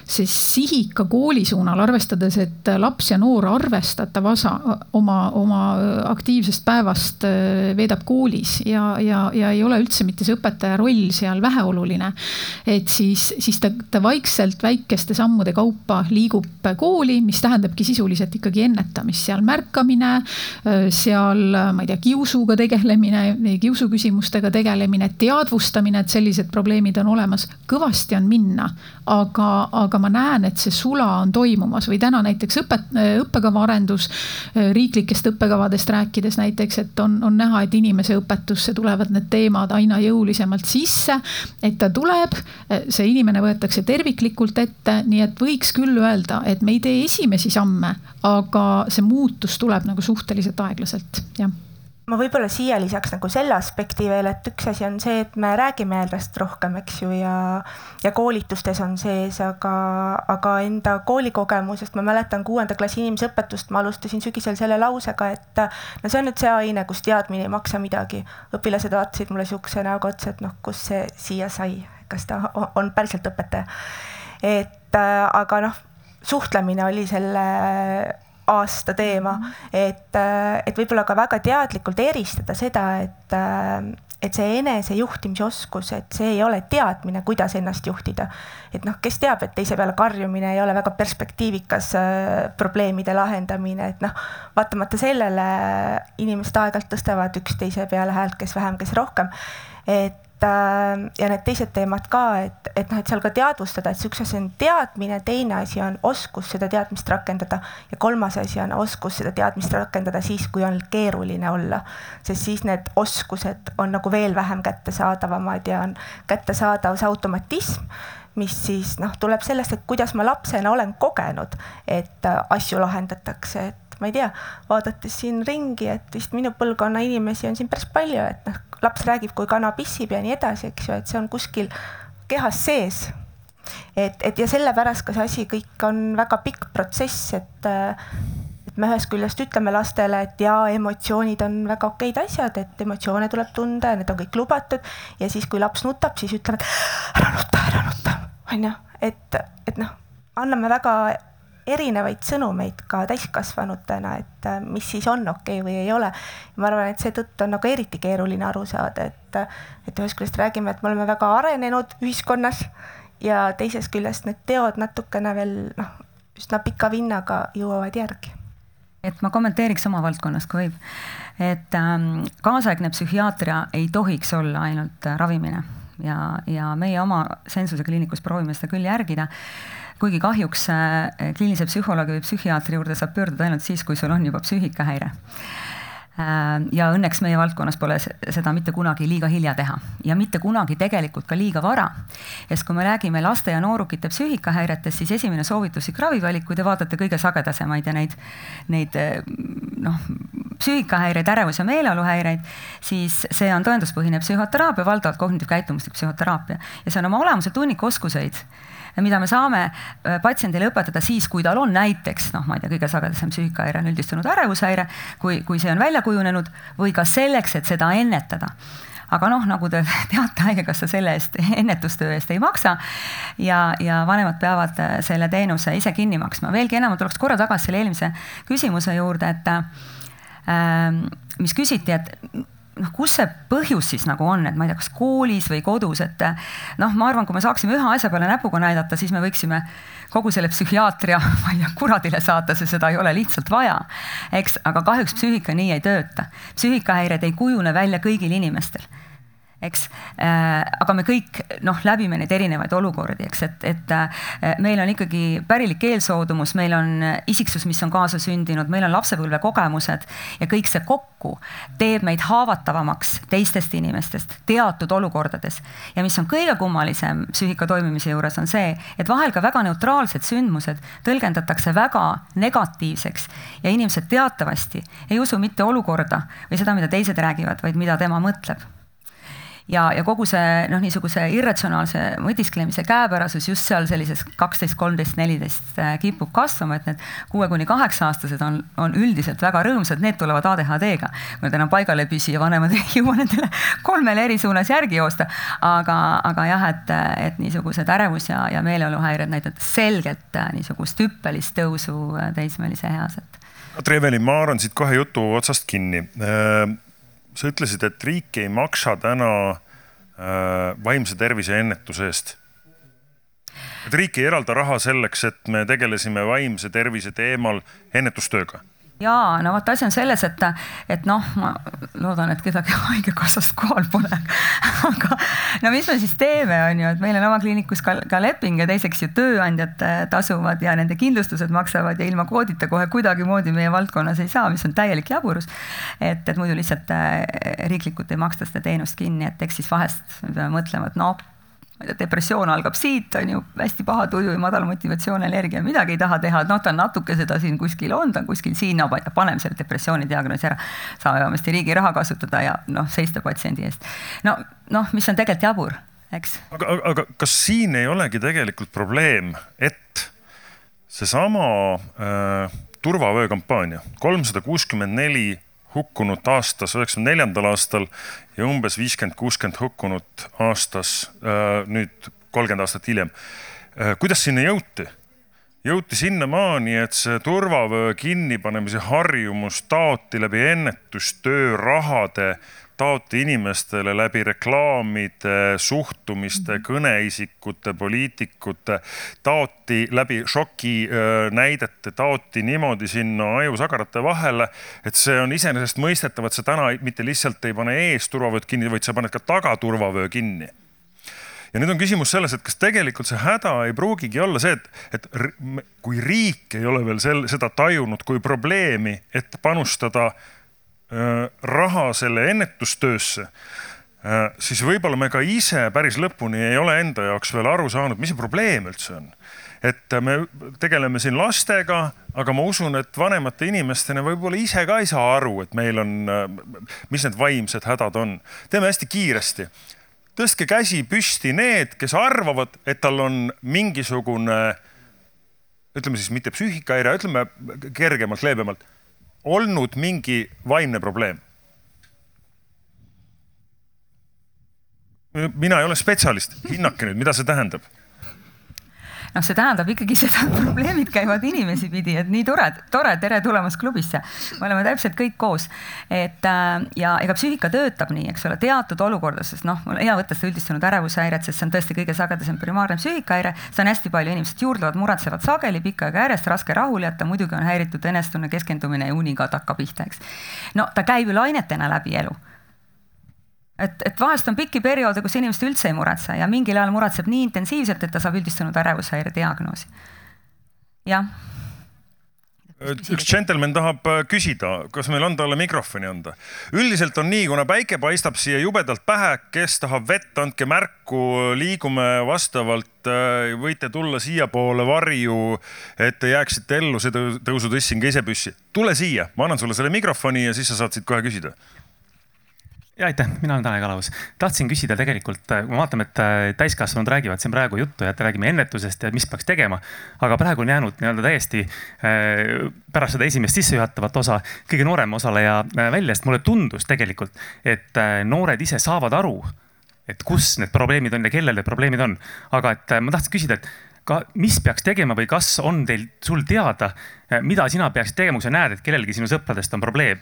see sihik ka kooli suunal, arvestades, et laps ja noor arvestatav osa oma, oma aktiivsest päevast äh, veedab koolis ja, ja, ja ei ole üldse mitte see õpetaja roll seal väheoluline. et siis, siis ta, ta vaikselt väikeste sammude kaupa liigub kooli, mis tähendabki sisuliselt ikkagi ennetamist, seal märkamine, äh, seal, ma ei tea, kiusuga tegelemine, kiusuküsimustega tegelemine, teadvustamine, et sellised probleemid on olemas, kõvasti on minna. aga, aga ma näen, et see sula on toimumas või täna näiteks õpet-, õppekava arendus, äh, riiklikest õppekavadest rääkides näiteks et on, on näha, et inimeseõpetusse tulevad need teemad aina jõulisemalt sisse. et ta tuleb, see inimene võetakse terviklikult ette, nii et võiks küll öelda, et me ei tee esimesi samme, aga see muutus tuleb nagu suhteliselt aeglaselt, jah ma võib-olla siia lisaks nagu selle aspekti veel, et üks asi on see, et me räägime endast rohkem, eks ju, ja, ja koolitustes on sees, aga, aga enda koolikogemusest ma mäletan kuuenda klassi inimeseõpetust, ma alustasin sügisel selle lausega, et no see on nüüd see aine, kus teadmine ei maksa midagi. õpilased vaatasid mulle sihukese näoga otsa, et noh, kust see siia sai, kas ta on päriselt õpetaja. et aga noh, suhtlemine oli selle aasta teema, et, et võib-olla ka väga teadlikult eristada seda, et, et see enesejuhtimisoskus, et see ei ole teadmine, kuidas ennast juhtida. et noh, kes teab, et teise peale karjumine ei ole väga perspektiivikas äh, probleemide lahendamine, et noh, vaatamata sellele inimesed aeg-ajalt tõstavad üksteise peale häält, kes vähem, kes rohkem. et Äh, ja need teised teemad ka, et, et noh, et seal ka teadvustada, et üks asi on teadmine, teine asi on oskus seda teadmist rakendada ja kolmas asi on oskus seda teadmist rakendada siis, kui on keeruline olla. sest siis need oskused on nagu veel vähem kättesaadavamad ja on kättesaadav see automatism mis siis noh, tuleb sellest, et kuidas ma lapsena olen kogenud, et äh, asju lahendatakse, et ma ei tea, vaadates siin ringi, et vist minu põlvkonna inimesi on siin päris palju, et noh, laps räägib, kui kana pissib ja nii edasi, eks ju, et see on kuskil kehas sees. et, et ja sellepärast ka see asi kõik on väga pikk protsess, et et me ühest küljest ütleme lastele, et jaa, emotsioonid on väga okeid asjad, et emotsioone tuleb tunda ja need on kõik lubatud. ja siis, kui laps nutab, siis ütleme, et ära nuta, ära nuta, on ju, et, et noh, anname väga erinevaid sõnumeid ka täiskasvanutena, et äh, mis siis on okei okay või ei ole. ma arvan, et seetõttu on nagu eriti keeruline aru saada, et, et ühest küljest räägime, et me oleme väga arenenud ühiskonnas ja teisest küljest need teod natukene veel noh, üsna pika vinnaga jõuavad järgi et ma kommenteeriks oma valdkonnas, kui võib. et ähm, kaasaegne psühhiaatria ei tohiks olla ainult äh, ravimine ja, ja meie oma Sensuse kliinikus proovime seda küll järgida kuigi kahjuks äh, kliinilise psühholoogi või psühhiaatri juurde saab pöörduda ainult siis, kui sul on juba psüühikahäire. Äh, ja õnneks meie valdkonnas pole seda mitte kunagi liiga hilja teha. Ja mitte kunagi tegelikult ka liiga vara. sest kui me räägime laste ja noorukite psüühikahäiretest, siis esimene soovituslik ravivalik, kui te vaatate kõige sagedasemaid ja neid, neid äh, noh, psüühikahäireid, ärevus- ja meeleoluhäireid, siis see on tõenduspõhine psühhoteraapia, valdavalt kognitiivkäitumuslik psühhoteraapia. Ja see on oma olemuselt hunnik oskuseid mida me saame äh, patsiendile õpetada siis, kui tal on näiteks noh, ma ei tea, kõige sagedasem psüühikahäire on üldistunud ärevushäire, kui, kui see on välja kujunenud või ka selleks, et seda ennetada aga noh, nagu te teate, Haigekassa selle eest, ennetustöö eest ei maksa ja, ja vanemad peavad äh, selle teenuse ise kinni maksma. veelgi enam, ma tuleks korra tagasi selle eelmise küsimuse juurde, et äh, mis küsiti, et noh, kus see põhjus siis nagu on, et ma ei tea, kas koolis või kodus, et noh, ma arvan, kui me saaksime ühe asja peale näpuga näidata, siis me võiksime kogu selle psühhiaatria, ma ei tea, kuradile saata, sest seda ei ole lihtsalt vaja. eks, aga kahjuks psüühika nii ei tööta. psüühikahäired ei kujune välja kõigil inimestel eks äh,. aga me kõik noh, läbime neid erinevaid olukordi, eks, et, et äh, meil on ikkagi pärilik eelsoodumus, meil on isiksus, mis on kaasa sündinud, meil on lapsepõlve kogemused ja kõik see kokku teeb meid haavatavamaks teistest inimestest teatud olukordades. ja mis on kõige kummalisem psüühika toimimise juures, on see, et vahel ka väga neutraalsed sündmused tõlgendatakse väga negatiivseks ja inimesed teatavasti ei usu mitte olukorda või seda, mida teised räägivad, vaid mida tema mõtleb ja, ja kogu see noh, niisuguse irratsionaalse mõtisklemise käepärasus just seal sellises kaksteist, kolmteist, neliteist äh, kipub kasvama, et need kuue kuni kaheksa aastased on, on üldiselt väga rõõmsad, need tulevad ADHD-ga. kui nad enam paigal ei püsi ja vanemad ei jõua nendele kolmele eri suunas järgi joosta. aga, aga jah, et, et niisugused ärevus ja, ja meeleoluhäired näitavad selgelt äh, niisugust hüppelist tõusu äh, teismelise eas, et. Katri Evelin, ma haaran siit kohe jutu otsast kinni sa ütlesid, et riik ei maksa täna äh, vaimse tervise ennetuse eest. et riik ei eralda raha selleks, et me tegelesime vaimse tervise teemal ennetustööga jaa, no vot asi on selles, et, et noh, ma loodan, et kedagi haigekassast kohal pole aga no mis me siis teeme, on ju, et meil on oma kliinikus ka, ka leping ja teiseks ju tööandjad äh, tasuvad ja nende kindlustused maksavad ja ilma kvoodita kohe kuidagimoodi meie valdkonnas ei saa, mis on täielik jaburus. et, et muidu lihtsalt äh, riiklikult ei maksta seda teenust kinni, et eks siis vahest me peame mõtlema, et noh ma ei tea, depressioon algab siit, on ju, hästi paha tuju ja madal motivatsioon, energia, midagi ei taha teha, noh, ta natuke seda siin kuskil on, ta on kuskil siin, no paneme selle depressiooni diagnoosi ära. saame vähemasti riigi raha kasutada ja noh, seista patsiendi eest. no, noh, mis on tegelikult jabur, eks. aga, aga kas siin ei olegi tegelikult probleem, et seesama äh, turvavöö kampaania, kolmsada kuuskümmend neli hukkunut aastas üheksakümne neljandal aastal ja umbes viiskümmend, kuuskümmend hukkunut aastas äh, nüüd kolmkümmend aastat hiljem. Äh, kuidas sinna jõuti? jõuti sinnamaani, et see turvavöö kinnipanemise harjumus taoti läbi ennetustöö rahade taoti inimestele läbi reklaamide, suhtumiste, kõneisikute, poliitikute, taoti läbi šokinäidete, taoti niimoodi sinna ajusagarate vahele, et see on iseenesestmõistetav, et sa täna mitte lihtsalt ei pane ees turvavööd kinni, vaid sa paned ka taga turvavöö kinni. Ja nüüd on küsimus selles, et kas tegelikult see häda ei pruugigi olla see, et, et kui riik ei ole veel sel, seda tajunud kui probleemi, et panustada Äh, raha selle ennetustöösse, äh, siis võib-olla me ka ise päris lõpuni ei ole enda jaoks veel aru saanud, mis see probleem üldse on. et me tegeleme siin lastega, aga ma usun, et vanemate inimestena võib-olla ise ka ei saa aru, et meil on, äh, mis need vaimsed hädad on. teeme hästi kiiresti. tõstke käsi püsti need, kes arvavad, et tal on mingisugune ütleme siis mitte psüühikahäire, ütleme kergemalt, leebemalt olnud mingi vaimne probleem? mina ei ole spetsialist, hinnake nüüd, mida see tähendab noh, see tähendab ikkagi seda, et probleemid käivad inimesi pidi, et nii tore, tore, tere tulemast klubisse. me oleme täpselt kõik koos. et äh, ja ega psüühika töötab nii, eks ole, teatud olukordades, noh, mul on hea võtta seda üldistunud ärevushäiret, sest see on tõesti kõige sagedasem primaarne psüühikahäire. seda on hästi palju, inimesed juurdlevad, muretsevad sageli pikka aega järjest, raske rahule jätta, muidugi on häiritud enesetunne, keskendumine ja uni ka hakkab pihta, eks. no ta käib ju lainetena läbi elu et, et vahest on pikki perioode, kus inimesed üldse ei muretse ja mingil ajal muretseb nii intensiivselt, et ta saab üldistunud ärevushäire diagnoosi. jah. üks džentelmen tahab äh, küsida, kas meil on talle mikrofoni anda. üldiselt on nii, kuna päike paistab siia jubedalt pähe, kes tahab vett, andke märku, liigume vastavalt. Äh, võite tulla siiapoole varju, et te jääksite ellu, see tõusu tõstsin ka ise püssi. tule siia, ma annan sulle selle mikrofoni ja siis sa saad siit kohe küsida ja aitäh, mina olen Tanel Kalavus. tahtsin küsida tegelikult, kui me vaatame, et äh, täiskasvanud räägivad siin praegu juttu ja et räägime ennetusest ja mis peaks tegema. aga praegu on jäänud nii-öelda täiesti äh, pärast seda esimest sissejuhatavat osa kõige noorem osaleja äh, välja, sest mulle tundus tegelikult, et noored ise saavad aru, et kus need probleemid on ja kellel need probleemid on. aga et ma tahtsin küsida, et ka, mis peaks tegema või kas on teil, sul teada, mida sina peaksid tegema, kui sa näed, et kellelgi sinu sõpradest on probleem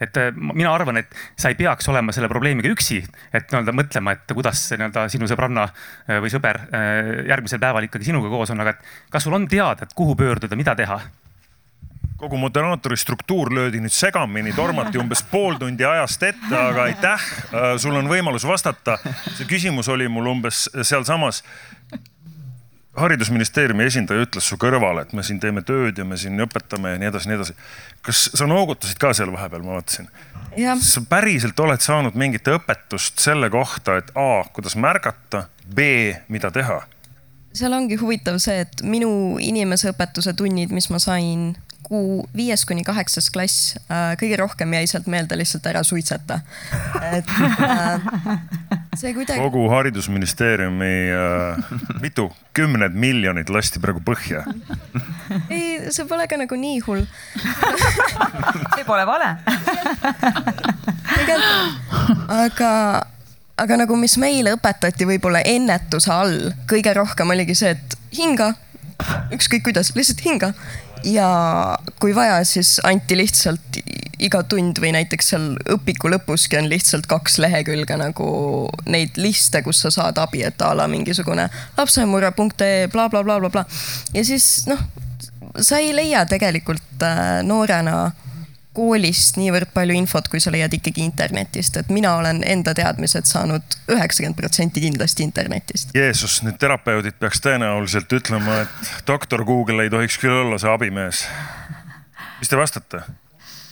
et äh, mina arvan, et sa ei peaks olema selle probleemiga üksi, et nii-öelda mõtlema, et kuidas nii-öelda sinu sõbranna äh, või sõber äh, järgmisel päeval ikkagi sinuga koos on, aga et kas sul on teada, et kuhu pöörduda, mida teha? kogu moderaatori struktuur löödi nüüd segamini, tormati umbes pool tundi ajast ette, aga aitäh, sul on võimalus vastata. see küsimus oli mul umbes sealsamas haridusministeeriumi esindaja ütles su kõrvale, et me siin teeme tööd ja me siin õpetame ja nii edasi, nii edasi. kas sa noogutasid ka seal vahepeal, ma vaatasin? sa päriselt oled saanud mingit õpetust selle kohta, et A, kuidas märgata, B, mida teha? seal ongi huvitav see, et minu inimeseõpetuse tunnid, mis ma sain kuu viies kuni kaheksas klass äh,, kõige rohkem jäi sealt meelde lihtsalt ära suitseta. et äh, see kuidagi. kogu haridusministeeriumi äh, mitu, kümned miljonid lasti praegu põhja. ei, see pole ka nagu nii hull see pole vale aga aga nagu, mis meile õpetati võib-olla ennetuse all kõige rohkem oligi see, et hinga, ükskõik kuidas, lihtsalt hinga ja kui vaja, siis anti lihtsalt iga tund või näiteks seal õpiku lõpuski on lihtsalt kaks lehekülge nagu neid liste, kus sa saad abi, et a la mingisugune lapsemurre.ee blablabla bla, bla. ja siis noh, sa ei leia tegelikult äh, noorena koolist niivõrd palju infot, kui sa leiad ikkagi internetist, et mina olen enda teadmised saanud üheksakümmend protsenti kindlasti internetist. Jeesus, nüüd terapeudid peaks tõenäoliselt ütlema, et doktor Google ei tohiks küll olla see abimees. mis te vastate?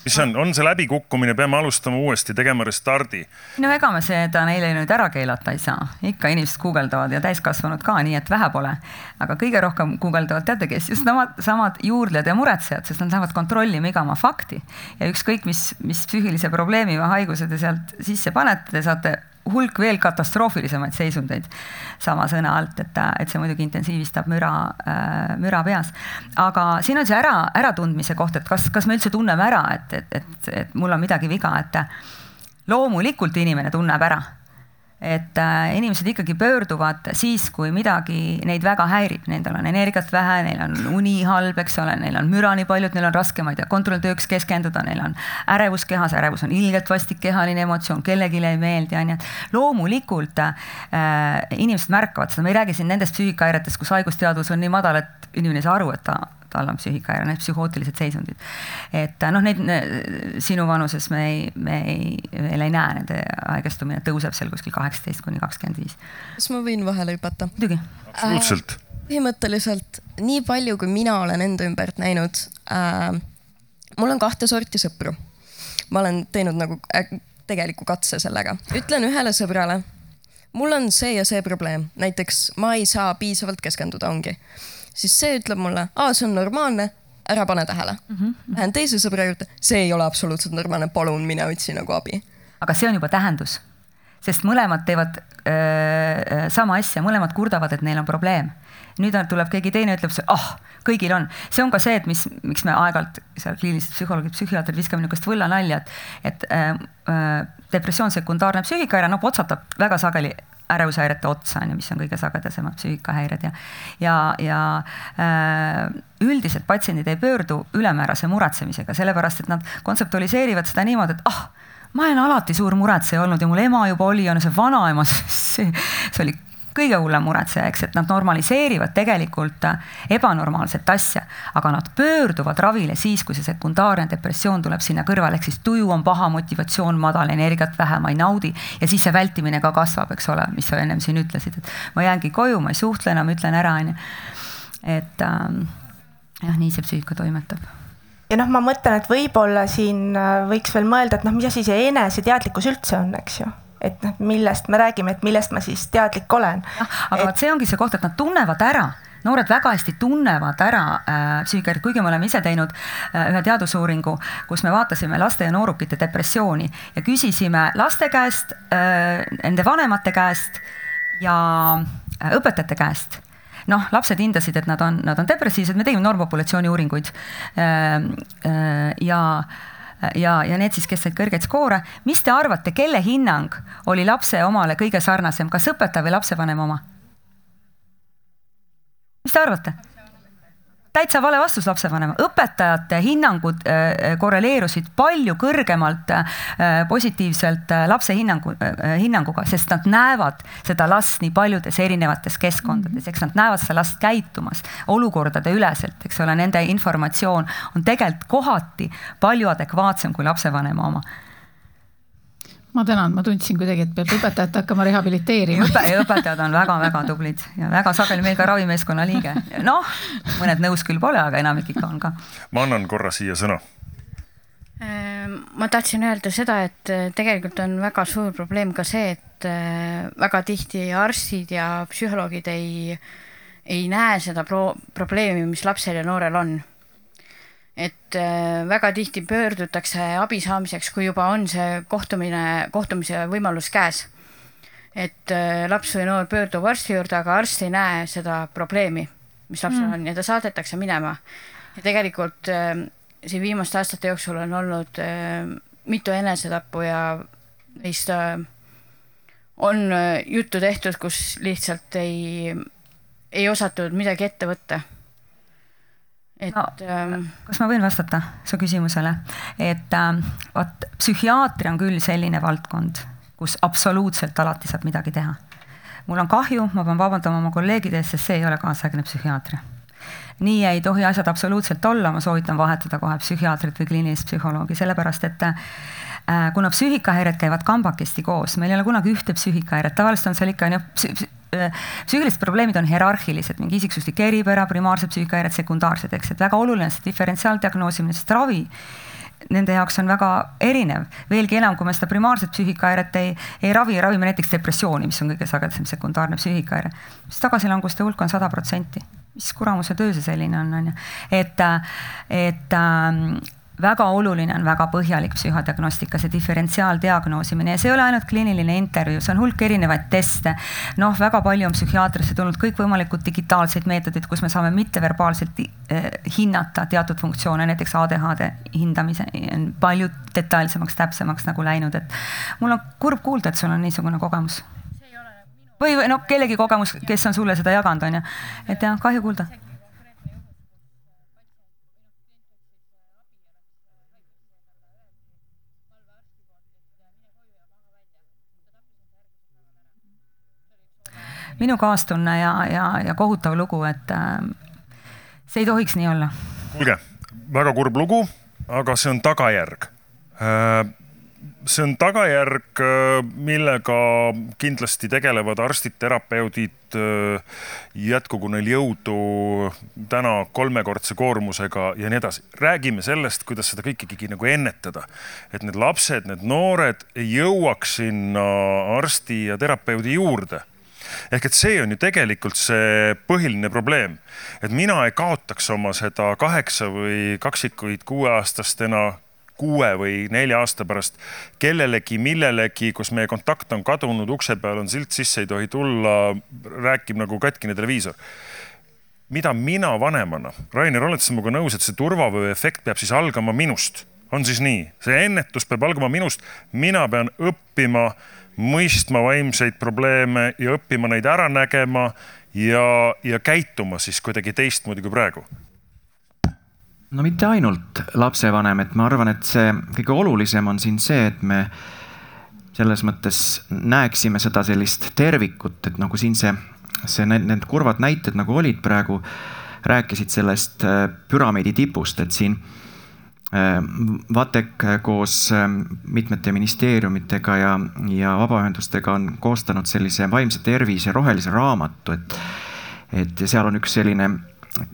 Mis see on, on see läbikukkumine, peame alustama uuesti, tegema restardi? no ega me seda neile nüüd ära keelata ei saa, ikka inimesed guugeldavad ja täiskasvanud ka, nii et vähe pole. aga kõige rohkem guugeldavad, teate kes, just samad, samad juurdlejad ja muretsejad, sest nad lähevad kontrollima iga oma fakti. ja ükskõik, mis, mis psüühilise probleemi või haiguse te sealt sisse panete, te saate hulk veel katastroofilisemaid seisundeid sama sõna alt, et, et see muidugi intensiivistab müra äh,, müra peas. aga siin on see ära, äratundmise koht, et kas, kas me üldse tunneme ära, et, et, et, et mul on midagi viga, et loomulikult inimene tunneb ära et äh, inimesed ikkagi pöörduvad siis, kui midagi neid väga häirib, nendel on energiat vähe, neil on uni halb, eks ole, neil on müra nii palju, et neil on raske, ma ei tea, kontrolltööks keskenduda, neil on ärevus kehas, ärevus on ilgelt vastik kehaline emotsioon, kellelegi ei meeldi, onju. loomulikult äh, inimesed märkavad seda, ma ei räägi siin nendest psüühikahäiretest, kus haigusteadvus on nii madal, et inimene ei saa aru, et ta tal on psüühikahäire, need psühhootilised seisundid. et noh, neid sinu vanuses me ei, me ei, veel ei näe, nende haigestumine tõuseb seal kuskil kaheksateist kuni kakskümmend viis. kas ma võin vahele hüpata? muidugi. absoluutselt äh,. põhimõtteliselt nii palju, kui mina olen enda ümbert näinud äh,. mul on kahte sorti sõpru. ma olen teinud nagu äh, tegeliku katse sellega, ütlen ühele sõbrale mul on see ja see probleem, näiteks ma ei saa piisavalt keskenduda, ongi siis see ütleb mulle, aa, see on normaalne, ära pane tähele mm. -hmm. Lähen teise sõbra juurde, see ei ole absoluutselt normaalne, palun mine otsi nagu abi. aga see on juba tähendus, sest mõlemad teevad öö, sama asja, mõlemad kurdavad, et neil on probleem. nüüd tuleb keegi teine, ütleb, ah oh,, kõigil on, see on ka see, et mis, miks me aeg-ajalt seal kliinilised psühholoogid, psühhiaatrid viskame niisugust võllanalja, et, et äh, depressioon sekundaarne psüühikahäire, noh otsatab väga sageli ärevushäirete otsa on ju, mis on kõige sagedasemad psüühikahäired ja, ja, ja äh, üldiselt patsiendid ei pöördu ülemäärase muretsemisega, sellepärast et nad kontseptualiseerivad seda niimoodi, et ah, ma olen alati suur muretseja olnud ja mul ema juba oli ja no see vanaema, see, see oli kõige hullem muretseja, eks, et nad normaliseerivad tegelikult ebanormaalset asja, aga nad pöörduvad ravile siis, kui see sekundaarne depressioon tuleb sinna kõrvale, ehk siis tuju on paha, motivatsioon madal, energiat vähe, ma ei naudi ja siis see vältimine ka kasvab, eks ole, mis sa ennem siin ütlesid, et ma jäängi koju, ma ei suhtle enam, ütlen ära, onju. et ähm, jah, nii see psüühika toimetab ja noh, ma mõtlen, et võib-olla siin äh, võiks veel mõelda, et noh, mis asi see eneseteadlikkus üldse on, eks ju et noh, millest me räägime, et millest ma siis teadlik olen. aga vot et... see ongi see koht, et nad tunnevad ära noored väga hästi tunnevad ära äh, psüühikahäired, kuigi me oleme ise teinud äh, ühe teadusuuringu, kus me vaatasime laste ja noorukite depressiooni ja küsisime laste käest äh,, nende vanemate käest ja äh, õpetajate käest noh, lapsed hindasid, et nad on, nad on depressiivsed, me tegime normpopulatsiooni uuringuid äh,. Äh, ja ja, ja need siis, kes said kõrgeid skoore. mis te arvate, kelle hinnang oli lapse omale kõige sarnasem, kas õpetaja või lapsevanema oma? mis te arvate? Täitsa vale vastus lapsevanema, õpetajate hinnangud äh, korreleerusid palju kõrgemalt äh, positiivselt äh, lapse hinnangu, hinnanguga, sest nad näevad seda last nii paljudes erinevates keskkondades, eks nad näevad seda last käitumas olukordade üleselt, eks ole, nende informatsioon on tegelikult kohati palju adekvaatsem kui lapsevanema oma ma tänan, ma tundsin kuidagi, et peab õpetajat hakkama rehabiliteerima Õpe. õpetajad on väga-väga tublid ja väga sageli meil ka ravimeeskonna liige. noh, mõned nõus küll pole, aga enamik ikka on ka. ma annan korra siia sõna. Ehm, ma tahtsin öelda seda, et eh, tegelikult on väga suur probleem ka see, et eh, väga tihti arstid ja psühholoogid ei, ei näe seda pro probleemi, mis lapsel ja noorel on et äh, väga tihti pöördutakse abi saamiseks, kui juba on see kohtumine, kohtumise võimalus käes. et äh, laps või noor pöördub arsti juurde, aga arst ei näe seda probleemi, mis lapsel mm. on ja ta saadetakse minema. ja tegelikult äh, siin viimaste aastate jooksul on olnud mitu enesetappu ja neist on juttu tehtud, kus lihtsalt ei, ei osatud midagi ette võtta et no, ähm, kas ma võin vastata su küsimusele, et äh, vot psühhiaatria on küll selline valdkond, kus absoluutselt alati saab midagi teha. mul on kahju, ma pean vabandama oma kolleegide ees, sest see ei ole kaasaegne psühhiaatria. nii ei tohi asjad absoluutselt olla, ma soovitan vahetada kohe psühhiaatrit või kliinilist psühholoogi, sellepärast et kuna psüühikahäired käivad kambakesti koos, meil ei ole kunagi ühte psüühikahäiret, tavaliselt on seal ikka on ju Äh, psüühilised probleemid on hierarhilised, mingi isiksuslik eripära, primaarsed psüühikahäired, sekundaarsed, eks, et väga oluline see diferentsiaaldiagnoosimine, sest ravi nende jaoks on väga erinev. veelgi enam, kui me seda primaarset psüühikahäiret ei, ei ravi, ravime näiteks depressiooni, mis on kõige sagedasem sekundaarne psüühikahäire, siis tagasilanguste hulk on sada protsenti. mis kuramuse töö see selline on, on ju. et, et ähm, väga oluline on väga põhjalik psühhodiagnostika, see diferentsiaaldiagnoosimine ja see ei ole ainult kliiniline intervjuu, see on hulk erinevaid teste. noh, väga palju on psühhiaatrisse tulnud kõikvõimalikud digitaalseid meetodid, kus me saame mitteverbaalselt eh, hinnata teatud funktsioone, näiteks ADHD hindamise on palju detailsemaks, täpsemaks nagu läinud, et mul on kurb kuulda, et sul on niisugune kogemus või, või noh, kellegi kogemus, kes on sulle seda jaganud, on ju. et jah, kahju kuulda minu kaastunne ja, ja, ja kohutav lugu, et äh, see ei tohiks nii olla. kuulge, väga kurb lugu, aga see on tagajärg äh, see on tagajärg, äh, millega kindlasti tegelevad arstid, terapeudid. jätkugu neil jõudu täna kolmekordse koormusega ja nii edasi. räägime sellest, kuidas seda kõike ikkagi nagu ennetada, et need lapsed, need noored ei jõuaks sinna arsti ja terapeudi juurde ehk et see on ju tegelikult see põhiline probleem, et mina ei kaotaks oma seda kaheksa või kaksikuid kuueaastastena kuue või nelja aasta pärast kellelegi, millelegi, kus meie kontakt on kadunud, ukse peal on silt sisse, ei tohi tulla, räägib nagu katkine televiisor. Mida mina vanemana, Rainer, oled sa minuga nõus, et see turvavöö efekt peab siis algama minust? on siis nii, see ennetus peab algama minust, mina pean õppima mõistma vaimseid probleeme ja õppima neid ära nägema ja, ja käituma siis kuidagi teistmoodi kui praegu? no mitte ainult lapsevanem, et ma arvan, et see kõige olulisem on siin see, et me selles mõttes näeksime seda sellist tervikut, et nagu siin see, see, need, need kurvad näited nagu olid praegu, rääkisid sellest äh, püramiidi tipust, et siin VATEK koos äh, mitmete ministeeriumitega ja, ja vabaühendustega on koostanud sellise vaimse tervise rohelise raamatu, et, et seal on üks selline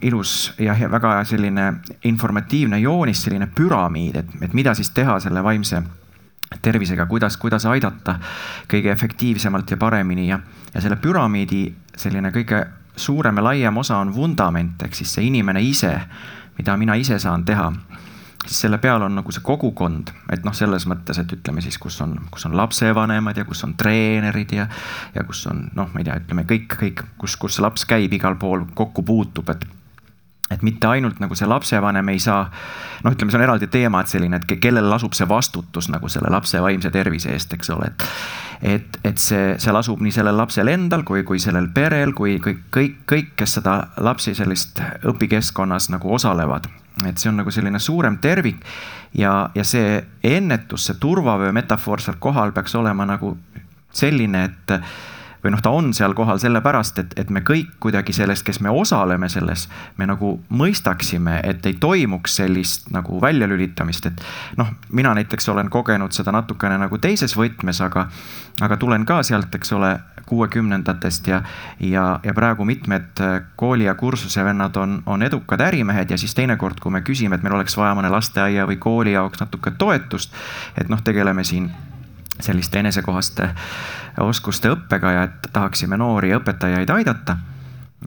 ilus ja väga selline informatiivne joonis, selline püramiid, et, et mida siis teha selle vaimse tervisega, kuidas, kuidas aidata kõige efektiivsemalt ja paremini ja, ja selle püramiidi selline kõige suurem ja laiem osa on vundament ehk siis see inimene ise, mida mina ise saan teha siis selle peal on nagu see kogukond, et noh, selles mõttes, et ütleme siis, kus on, kus on lapsevanemad ja kus on treenerid ja, ja kus on noh, ma ei tea, ütleme kõik, kõik, kus, kus see laps käib, igal pool kokku puutub, et et mitte ainult nagu see lapsevanem ei saa, noh, ütleme, see on eraldi teema, et selline, et kellel lasub see vastutus nagu selle lapse vaimse tervise eest, eks ole, et et, et see, see lasub nii sellel lapsel endal kui, kui sellel perel, kui kõik, kõik, kõik, kes seda lapsi sellist õpikeskkonnas nagu osalevad et see on nagu selline suurem tervik ja, ja see ennetus, see turvavöö metafoor seal kohal peaks olema nagu selline, et või noh, ta on seal kohal sellepärast, et, et me kõik kuidagi sellest, kes me osaleme selles, me nagu mõistaksime, et ei toimuks sellist nagu väljalülitamist, et noh, mina näiteks olen kogenud seda natukene nagu teises võtmes, aga, aga tulen ka sealt, eks ole, kuuekümnendatest ja, ja, ja praegu mitmed kooli ja kursuse vennad on, on edukad ärimehed ja siis teinekord, kui me küsime, et meil oleks vaja mõne lasteaia või kooli jaoks natuke toetust, et noh, tegeleme siin selliste enesekohaste oskuste õppega ja et tahaksime noori õpetajaid aidata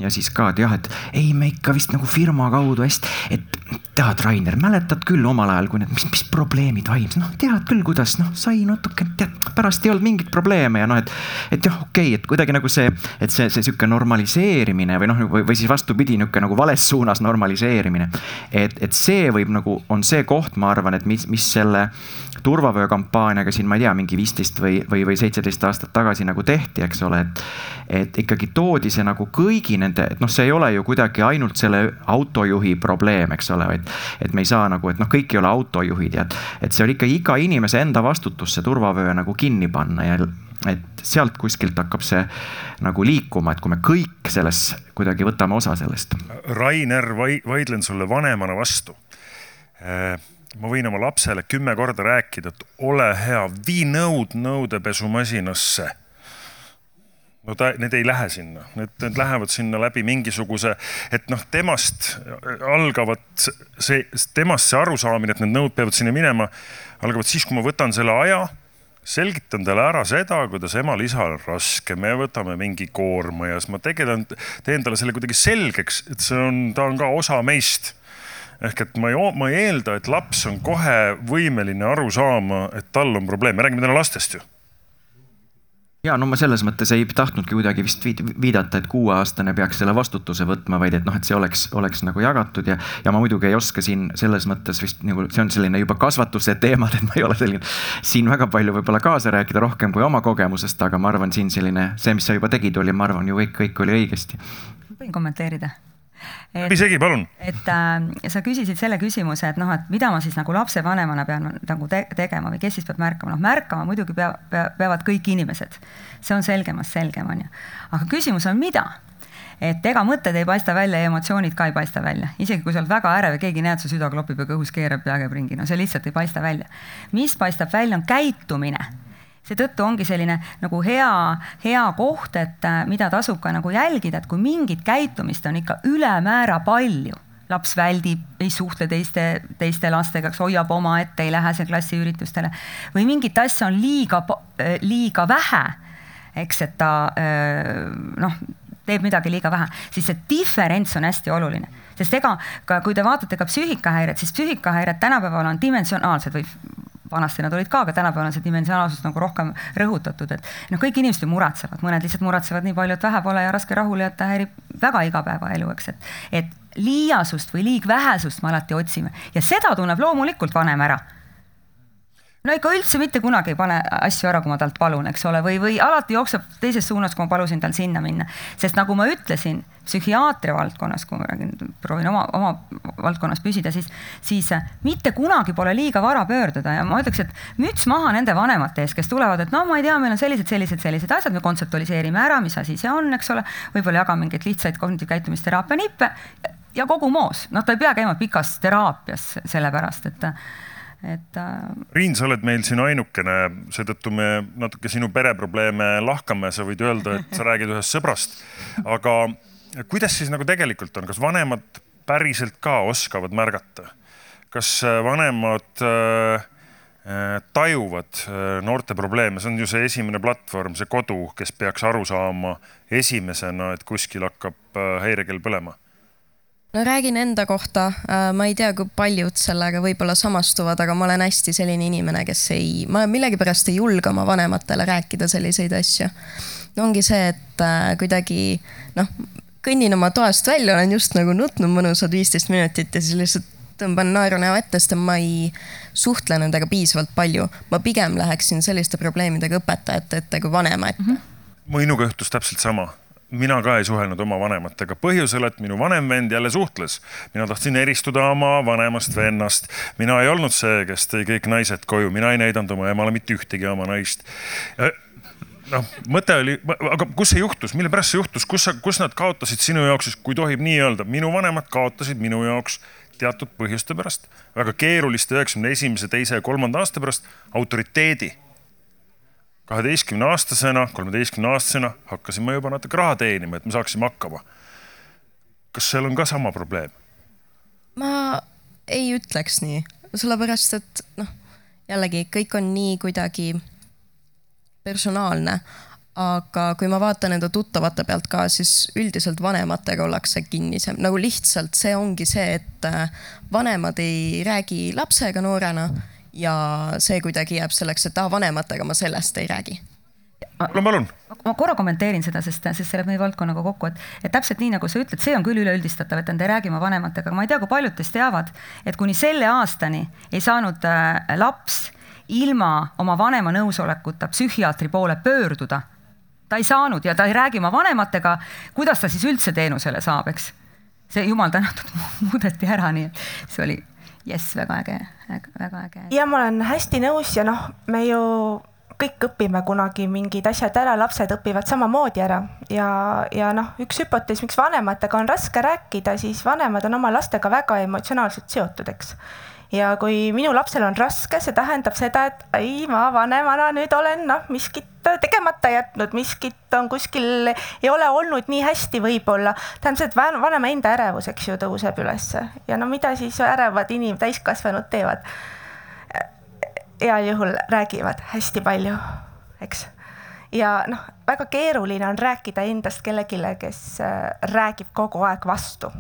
ja siis ka, et jah, et ei, me ikka vist nagu firma kaudu hästi, et tead, Rainer, mäletad küll omal ajal, kui need, mis, mis probleemid vaimsed, noh, tead küll, kuidas noh, sai natuke, tead, pärast ei olnud mingit probleeme ja noh, et, et jah, okei okay,, et kuidagi nagu see, et see, see sihuke normaliseerimine või noh, või, või siis vastupidi, niisugune nagu vales suunas normaliseerimine. et, et see võib nagu, on see koht, ma arvan, et mis, mis selle turvavöökampaaniaga siin, ma ei tea, mingi viisteist või, või, või seitseteist aastat tagasi nagu tehti, eks ole, et, et ikkagi toodi see nagu kõigi nende, et noh, see ei ole ju kuidagi ainult selle autojuhi probleem, eks ole, vaid et me ei saa nagu, et noh, kõik ei ole autojuhid ja et, et see on ikka iga inimese enda vastutus see turvavöö nagu kinni panna ja et sealt kuskilt hakkab see nagu liikuma, et kui me kõik selles kuidagi võtame osa sellest. Rainer, vaidlen sulle vanemana vastu äh, ma võin oma lapsele kümme korda rääkida, et ole hea, vii nõud nõudepesumasinasse no ta, need ei lähe sinna, need, need lähevad sinna läbi mingisuguse, et noh, temast algavad see, temast see arusaamine, et need nõud peavad sinna minema, algavad siis, kui ma võtan selle aja, selgitan talle ära seda, kuidas emal-isal on raske, me võtame mingi koorma ja siis ma tegelen, teen talle selle kuidagi selgeks, et see on, ta on ka osa meist. Ehk et ma ei, ma ei eelda, et laps on kohe võimeline aru saama, et tal on probleem, me räägime täna lastest ju ja no ma selles mõttes ei tahtnudki kuidagi vist viidata, et kuueaastane peaks selle vastutuse võtma, vaid et noh, et see oleks, oleks nagu jagatud ja, ja ma muidugi ei oska siin selles mõttes vist nagu see on selline juba kasvatuse teemad, et ma ei ole selline siin väga palju võib-olla kaasa rääkida rohkem kui oma kogemusest, aga ma arvan, siin selline see, mis sa juba tegid, oli, ma arvan ju kõik, kõik oli õigesti. võin kommenteerida läbi segi, palun. et äh, sa küsisid selle küsimuse, et noh, et mida ma siis nagu lapsevanemana pean nagu te tegema või kes siis peab märkama, noh märkama muidugi pea, pea, peavad kõik inimesed. see on selgemast selgem, on ju. aga küsimus on, mida et ega mõtted ei paista välja ja emotsioonid ka ei paista välja, isegi kui sa oled väga ärev ja keegi näeb, su süda klopib ja kõhus keerab, pea käib ringi, no see lihtsalt ei paista välja. mis paistab välja, on käitumine seetõttu ongi selline nagu hea, hea koht, et äh, mida tasub ka nagu jälgida, et kui mingit käitumist on ikka ülemäära palju laps väldib, ei suhtle teiste, teiste lastega, eks hoiab omaette, ei lähe seal klassiüritustele või mingit asja on liiga, äh, liiga vähe, eks, et ta äh, noh, teeb midagi liiga vähe, siis see diferents on hästi oluline, sest ega ka kui te vaatate ka psüühikahäired, siis psüühikahäired tänapäeval on dimensionaalsed või vanasti nad olid ka, aga tänapäeval on see dimensionaalsus nagu rohkem rõhutatud, et noh, kõik inimesed ju muretsevad, mõned lihtsalt muretsevad nii palju, et vähe pole ja raske rahule jätta häirib väga igapäevaelu, eks, et, et liiasust või liigvähesust me alati otsime ja seda tunneb loomulikult vanem ära no ikka üldse mitte kunagi ei pane asju ära, kui ma talt palun, eks ole, või, või alati jookseb teises suunas, kui ma palusin tal sinna minna. sest nagu ma ütlesin, psühhiaatria valdkonnas, kui ma räägin, proovin oma, oma valdkonnas püsida, siis, siis mitte kunagi pole liiga vara pöörduda ja ma ütleks, et müts maha nende vanemate ees, kes tulevad, et no ma ei tea, meil on sellised, sellised, sellised asjad, me kontseptualiseerime ära, mis asi see on, eks ole. võib-olla jagame mingeid lihtsaid kognitiivkäitumisteraapia nippe ja kogu moos, noh, ta ei pea käima pikas teraapias sellepärast, et et äh.... Riin, sa oled meil siin ainukene, seetõttu me natuke sinu pereprobleeme lahkame, sa võid öelda, et sa räägid ühest sõbrast. aga kuidas siis nagu tegelikult on, kas vanemad päriselt ka oskavad märgata? kas äh, vanemad äh, äh, tajuvad noorte probleeme, see on ju see esimene platvorm, see kodu, kes peaks aru saama esimesena, et kuskil hakkab häirekell põlema no räägin enda kohta, äh, ma ei tea, kui paljud sellega võib-olla samastuvad, aga ma olen hästi selline inimene, kes ei, ma millegipärast ei julge oma vanematele rääkida selliseid asju. no ongi see, et äh, kuidagi noh, kõnnin oma toast välja, olen just nagu nutnud mõnusad viisteist minutit ja siis lihtsalt tõmban naeru näo ette, sest ma ei suhtle nendega piisavalt palju. ma pigem läheksin selliste probleemidega õpetajate ette kui vanema ette mm. -hmm. minuga juhtus täpselt sama mina ka ei suhelnud oma vanematega põhjusel, et minu vanem vend jälle suhtles. mina tahtsin eristuda oma vanemast vennast. mina ei olnud see, kes tõi kõik naised koju, mina ei näidanud oma emale mitte ühtegi oma naist. Noh, mõte oli, aga kus see juhtus, mille pärast see juhtus, kus sa, kus nad kaotasid sinu jaoks, kui tohib nii öelda, minu vanemad kaotasid minu jaoks teatud põhjuste pärast, väga keeruliste üheksakümne esimese, teise ja kolmanda aasta pärast autoriteedi kaheteistkümne aastasena, kolmeteistkümne aastasena hakkasin ma juba natuke raha teenima, et me saaksime hakkama. kas seal on ka sama probleem? ma ei ütleks nii, sellepärast et noh, jällegi kõik on nii kuidagi personaalne. aga kui ma vaatan enda tuttavate pealt ka, siis üldiselt vanematega ollakse kinnisem, nagu lihtsalt see ongi see, et äh, vanemad ei räägi lapsega noorena ja see kuidagi jääb selleks, et aa, vanematega ma sellest ei räägi palun, palun. ma korra kommenteerin seda, sest, sest see läheb meie valdkonnaga kokku, et, et täpselt nii, nagu sa ütled, see on küll üleüldistatav, et te räägime vanematega, aga ma ei tea, kui paljud teist teavad, et kuni selle aastani ei saanud äh, laps ilma oma vanema nõusolekuta psühhiaatri poole pöörduda. ta ei saanud ja ta ei räägi oma vanematega, kuidas ta siis üldse teenusele saab, eks. see jumal tänatud muudeti ära, nii et see oli jess, väga äge, väga äge. ja ma olen hästi nõus ja noh, me ju kõik õpime kunagi mingid asjad ära, lapsed õpivad samamoodi ära ja, ja noh, üks hüpotees, miks vanematega on raske rääkida, siis vanemad on oma lastega väga emotsionaalselt seotud, eks ja kui minu lapsel on raske, see tähendab seda, et ei, ma vanemana nüüd olen noh, miskit tegemata jätnud, miskit on kuskil, ei ole olnud nii hästi võib-olla. tähendab see, vanema enda ärevus, eks ju, tõuseb ülesse ja no mida siis ärevad inim-, täiskasvanud teevad? heal juhul räägivad hästi palju, eks ja noh, väga keeruline on rääkida endast kellelegi, kes räägib kogu aeg vastu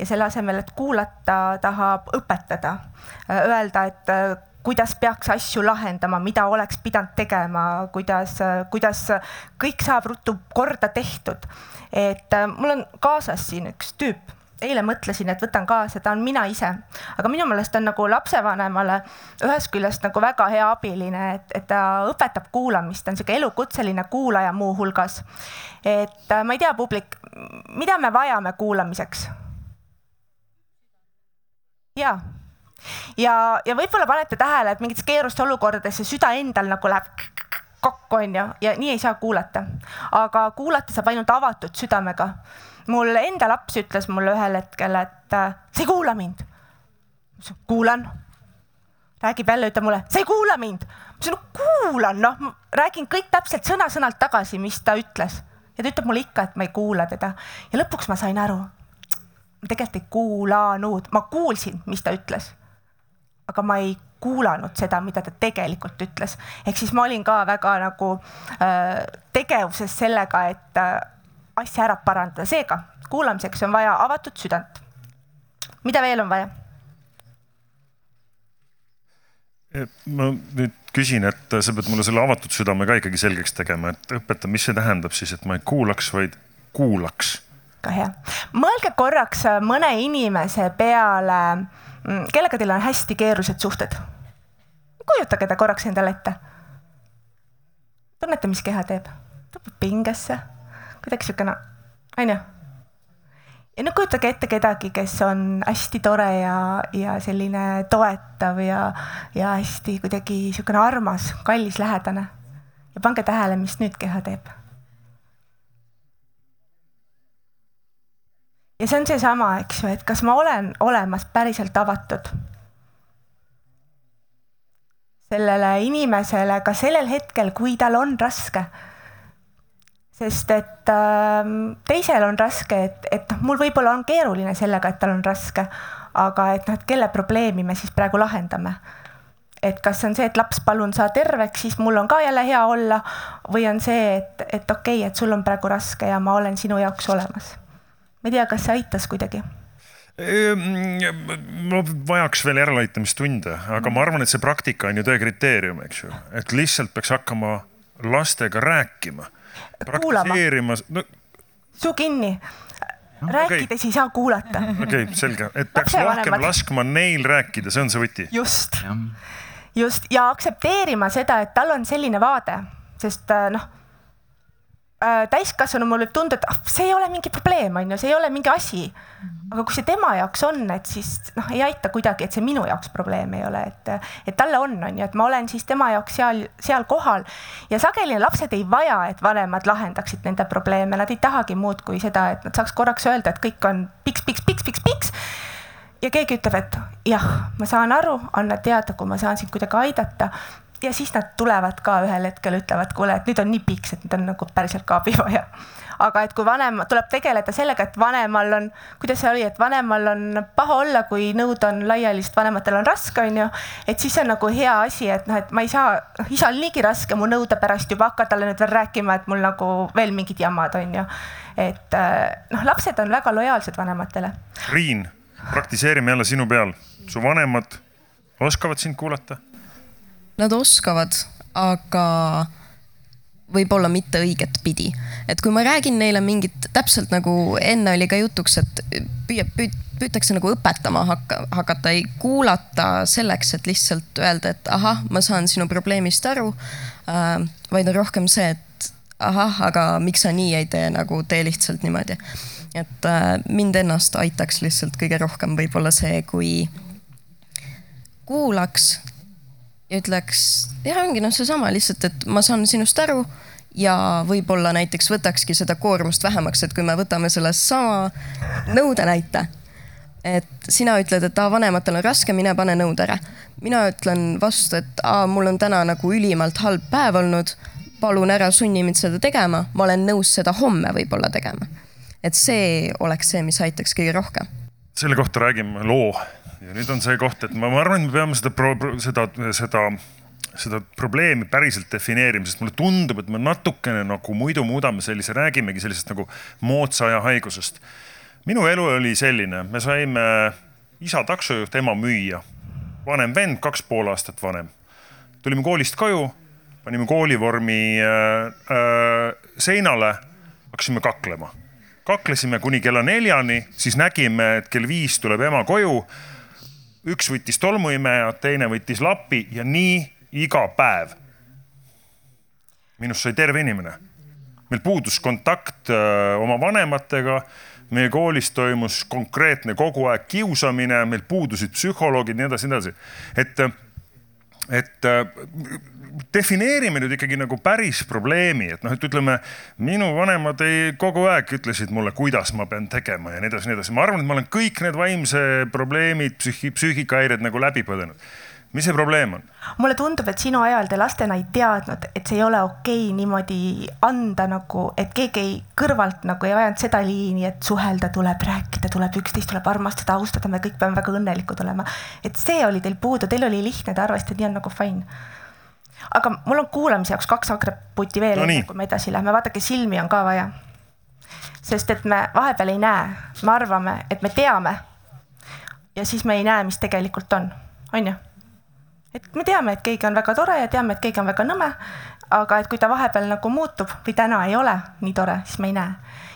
ja selle asemel, et kuulata, tahab õpetada, öelda, et kuidas peaks asju lahendama, mida oleks pidanud tegema, kuidas, kuidas kõik saab ruttu korda tehtud. et äh, mul on kaasas siin üks tüüp, eile mõtlesin, et võtan kaasa, ta on mina ise, aga minu meelest on nagu lapsevanemale ühest küljest nagu väga hea abiline, et, et ta õpetab kuulamist, ta on sihuke elukutseline kuulaja muuhulgas. et äh, ma ei tea, publik, mida me vajame kuulamiseks? Jaa ja, ja võib-olla panete tähele, et mingites keerustes olukordades see süda endal nagu läheb kokku, onju, ja nii ei saa kuulata. aga kuulata saab ainult avatud südamega. mul enda laps ütles mulle ühel hetkel, et äh, sa ei kuula mind. ma ütlesin, kuulan. räägib jälle, ütleb mulle, sa ei kuula mind. ma ütlesin, no kuulan, noh, räägin kõik täpselt sõna-sõnalt tagasi, mis ta ütles. ja ta ütleb mulle ikka, et ma ei kuula teda. ja lõpuks ma sain aru. Ma tegelikult ei kuulanud, ma kuulsin, mis ta ütles aga ma ei kuulanud seda, mida ta tegelikult ütles. ehk siis ma olin ka väga nagu äh, tegevuses sellega, et äh, asja ära parandada, seega kuulamiseks on vaja avatud südant. mida veel on vaja? ma nüüd küsin, et sa pead mulle selle avatud südame ka ikkagi selgeks tegema, et õpeta, mis see tähendab siis, et ma ei kuulaks, vaid kuulaks. Ka hea, mõelge korraks mõne inimese peale Mm, kellega teil on hästi keerulised suhted? kujutage ta korraks endale ette. tunnete, mis keha teeb? tõmbab pingesse, kuidagi siukene, onju. ja nüüd kujutage ette kedagi, kes on hästi tore ja, ja selline toetav ja, ja hästi kuidagi siukene armas, kallis, lähedane. ja pange tähele, mis nüüd keha teeb ja see on seesama, eks ju, et kas ma olen olemas päriselt avatud sellele inimesele ka sellel hetkel, kui tal on raske. sest et äh, teisel on raske, et, et noh, mul võib-olla on keeruline sellega, et tal on raske, aga et noh, et kelle probleemi me siis praegu lahendame. et kas on see, et laps, palun saa terveks, siis mul on ka jälle hea olla või on see, et, et okei okay,, et sul on praegu raske ja ma olen sinu jaoks olemas ma ei tea, kas see aitas kuidagi? ma vajaks veel järeleaitamistunde, aga ma arvan, et see praktika on ju tõe kriteerium, eks ju, et lihtsalt peaks hakkama lastega rääkima. praktiseerima no.... suu kinni rääkides okay. ei saa kuulata. okei okay,, selge, et peaks rohkem laskma neil rääkida, see on see võti. just, just ja aktsepteerima seda, et tal on selline vaade, sest äh, noh äh, täiskasvanu mul võib tunduda, et ah, see ei ole mingi probleem, on ju, see ei ole mingi asi. aga kui see tema jaoks on, et siis noh, ei aita kuidagi, et see minu jaoks probleem ei ole, et, et talle on, on ju, et ma olen siis tema jaoks seal, seal kohal. ja sageli lapsed ei vaja, et vanemad lahendaksid nende probleeme, nad ei tahagi muud kui seda, et nad saaks korraks öelda, et kõik on piks, piks, piks, piks, piks ja keegi ütleb, et jah, ma saan aru, anna teada, kui ma saan sind kuidagi aidata ja siis nad tulevad ka ühel hetkel, ütlevad, kuule, et nüüd on nii piks, et nüüd on nagu päriselt ka abi vaja. aga et kui vanem, tuleb tegeleda sellega, et vanemal on, kuidas see oli, et vanemal on paha olla, kui nõud on laiali, sest vanematel on raske, on ju. et siis on nagu hea asi, et noh, et ma ei saa, isal niigi raske mu nõude pärast juba hakka talle nüüd veel rääkima, et mul nagu veel mingid jamad on ju. et noh, lapsed on väga lojaalsed vanematele. Riin, praktiseerime jälle sinu peal, su vanemad oskavad sind kuulata Nad oskavad, aga võib-olla mitte õiget pidi. et kui ma räägin neile mingit, täpselt nagu enne oli ka jutuks, et püüab, püütakse nagu õpetama hakka, hakata, ei kuulata selleks, et lihtsalt öelda, et ahah, ma saan sinu probleemist aru äh,. vaid on rohkem see, et ahah, aga miks sa nii ei tee, nagu tee lihtsalt niimoodi. et äh, mind ennast aitaks lihtsalt kõige rohkem võib-olla see, kui kuulaks ja ütleks, jah, ongi noh, seesama lihtsalt, et ma saan sinust aru ja võib-olla näiteks võtakski seda koormust vähemaks, et kui me võtame selle sama nõude näite. et sina ütled, et aa, vanematel on raske, mine pane nõud ära. mina ütlen vastu, et aa, mul on täna nagu ülimalt halb päev olnud. palun ära sunni mind seda tegema, ma olen nõus seda homme võib-olla tegema. et see oleks see, mis aitaks kõige rohkem. Selle kohta räägime loo ja nüüd on see koht, et ma, ma arvan, et me peame seda, seda, seda, seda probleemi päriselt defineerima, sest mulle tundub, et me natukene nagu muidu muudame sellise, räägimegi sellisest nagu moodsa aja haigusest. minu elu oli selline, me saime isa taksojuht, ema müüja. vanem vend, kaks pool aastat vanem. tulime koolist koju, panime koolivormi äh, äh, seinale, hakkasime kaklema. Kaklesime kuni kella neljani, siis nägime, et kell viis tuleb ema koju. üks võttis tolmuimeja, teine võttis lapi ja nii iga päev. minust sai terve inimene. meil puudus kontakt äh, oma vanematega meie koolis toimus konkreetne kogu aeg kiusamine, meil puudusid psühholoogid, nii edasi, nii edasi. et, et defineerime nüüd ikkagi nagu päris probleemi, et noh, et ütleme, minu vanemad ei, kogu aeg ütlesid mulle, kuidas ma pean tegema ja nii edasi, nii edasi. ma arvan, et ma olen kõik need vaimse probleemid, psüühi, psüühikahäired nagu läbi põdenud mis see probleem on? mulle tundub, et sinu ajal te lastena ei teadnud, et see ei ole okei okay niimoodi anda nagu, et keegi ei kõrvalt nagu ei ajanud seda liini, et suhelda tuleb, rääkida tuleb, üksteist tuleb armastada, austada, me kõik peame väga õnnelikud olema. et see oli teil puudu, teil oli lihtne, te arvasite, et nii on nagu fine. aga mul on kuulamise jaoks kaks akreputi veel no, enne kui me edasi lähme, vaadake silmi on ka vaja. sest et me vahepeal ei näe, me arvame, et me teame. ja siis me ei näe, mis tegelikult on, on ju et me teame, et keegi on väga tore ja teame, et keegi on väga nõme, aga et kui ta vahepeal nagu muutub või täna ei ole nii tore, siis me ei näe.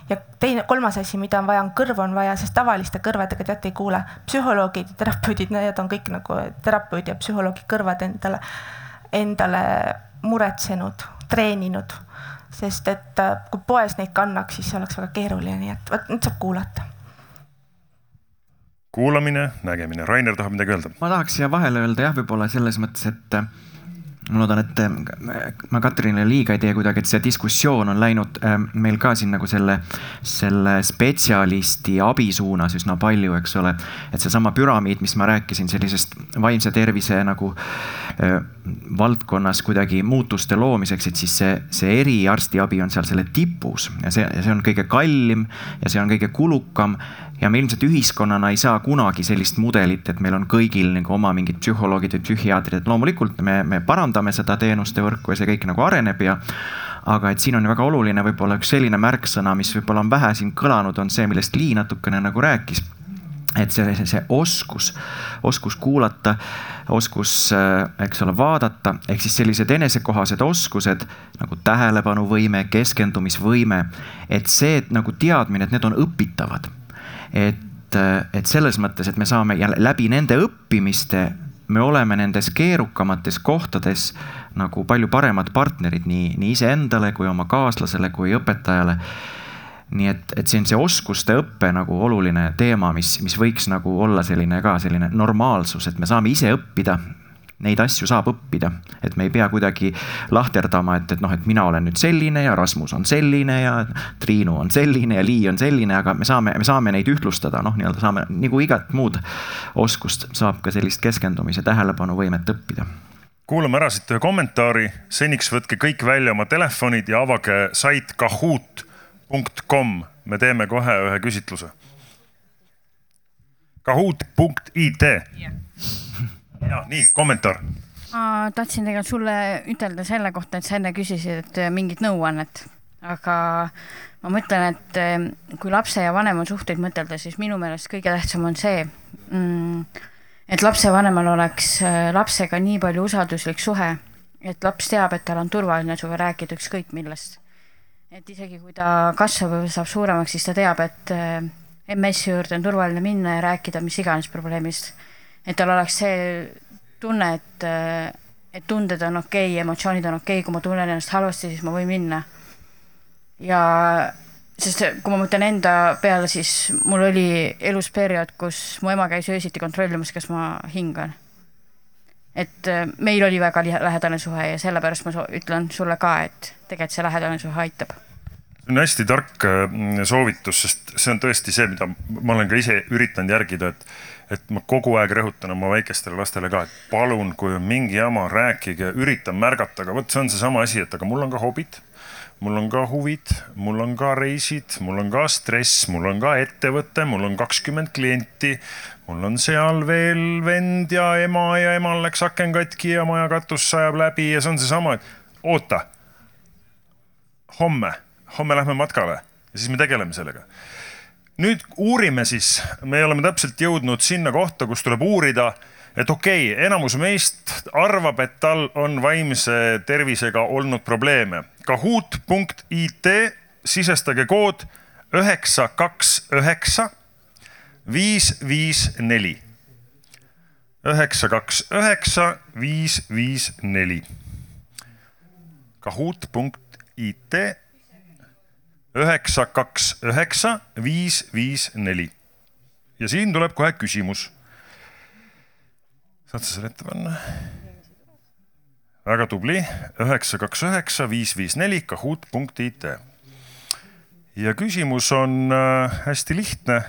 ja teine, kolmas asi, mida on vaja, on kõrvu on vaja, sest tavaliste kõrvadega teate ei kuule. psühholoogid ja terapeudid, need on kõik nagu terapeudi ja psühholoogi kõrvad endale, endale muretsenud, treeninud. sest et äh, kui poes neid kannaks, siis oleks väga keeruline, nii et vot nüüd saab kuulata kuulamine, nägemine. Rainer tahab midagi öelda. ma tahaks siia vahele öelda jah, võib-olla selles mõttes, et äh, ma loodan, et äh, ma Katrinile liiga ei tee kuidagi, et see diskussioon on läinud äh, meil ka siin nagu selle, selle spetsialisti abi suunas üsna palju, eks ole. et seesama püramiid, mis ma rääkisin sellisest vaimse tervise nagu äh, valdkonnas kuidagi muutuste loomiseks, et siis see, see eriarstiabi on seal selle tipus ja see, see on kõige kallim ja see on kõige kulukam ja me ilmselt ühiskonnana ei saa kunagi sellist mudelit, et meil on kõigil nagu oma mingid psühholoogid või psühhiaatrid, et loomulikult me, me parandame seda teenuste võrku ja see kõik nagu areneb ja aga et siin on väga oluline võib-olla üks selline märksõna, mis võib-olla on vähe siin kõlanud, on see, millest Lii natukene nagu rääkis. Et see, see, see oskus, oskus kuulata, oskus, eks ole, vaadata, ehk siis sellised enesekohased oskused nagu tähelepanuvõime, keskendumisvõime, et see et nagu teadmine, et need on õpitavad et, et selles mõttes, et me saame jälle läbi nende õppimiste, me oleme nendes keerukamates kohtades nagu palju paremad partnerid nii, nii iseendale kui oma kaaslasele kui õpetajale. Nii et, et see on see oskuste õppe nagu oluline teema, mis, mis võiks nagu olla selline ka selline normaalsus, et me saame ise õppida neid asju saab õppida, et me ei pea kuidagi lahterdama, et, et noh, et mina olen nüüd selline ja Rasmus on selline ja Triinu on selline ja Lii on selline, aga me saame, me saame neid ühtlustada, noh, nii-öelda saame nagu igat muud oskust saab ka sellist keskendumise tähelepanuvõimet õppida. Kuulame ära siit ühe kommentaari, seniks võtke kõik välja oma telefonid ja avage sait kahoot.com, me teeme kohe ühe küsitluse. Kahoot.it yeah ja nii, kommentaar. ma tahtsin tegelikult sulle ütelda selle kohta, et sa enne küsisid, äh, mingit nõuannet, aga ma mõtlen, et äh, kui lapse ja vanema suhteid mõtelda, siis minu meelest kõige tähtsam on see mm,, et lapsevanemal oleks äh, lapsega nii palju usalduslik suhe, et laps teab, et tal on turvaline sinuga rääkida ükskõik millest. et isegi kui ta kasvab või saab suuremaks, siis ta teab, et MS-i juurde on turvaline minna ja rääkida mis iganes probleemist et tal oleks see tunne, et, et tunded on okei okay,, emotsioonid on okei okay,, kui ma tunnen ennast halvasti, siis ma võin minna. ja sest kui ma mõtlen enda peale, siis mul oli elus periood, kus mu ema käis öösiti kontrollimas, kas ma hingan. et meil oli väga lähedane suhe ja sellepärast ma ütlen sulle ka, et tegelikult see lähedane suhe aitab see on hästi tark mm, soovitus, sest see on tõesti see, mida ma olen ka ise üritanud järgida, et et ma kogu aeg rõhutan oma väikestele lastele ka, et palun, kui on mingi jama, rääkige, üritan märgata, aga vot see on seesama asi, et aga mul on ka hobid mul on ka huvid, mul on ka reisid, mul on ka stress, mul on ka ettevõte, mul on kakskümmend klienti. mul on seal veel vend ja ema ja emal läks aken katki ja maja katus sajab läbi ja see on seesama, et oota. homme, homme lähme matkale ja siis me tegeleme sellega nüüd uurime siis, me oleme täpselt jõudnud sinna kohta, kus tuleb uurida et okei okay,, enamus meist arvab, et tal on vaimse tervisega olnud probleeme. Kahoot.it, sisestage kood üheksa, kaks, üheksa, viis, viis, neli. üheksa, kaks, üheksa, viis, viis, neli. Kahoot.it, üheksa, kaks, üheksa, viis, viis, neli. ja siin tuleb kohe küsimus saad sa selle ette panna? väga tubli, üheksa, kaks, üheksa, viis, viis, neli, kahoot.it. ja küsimus on äh, hästi lihtne.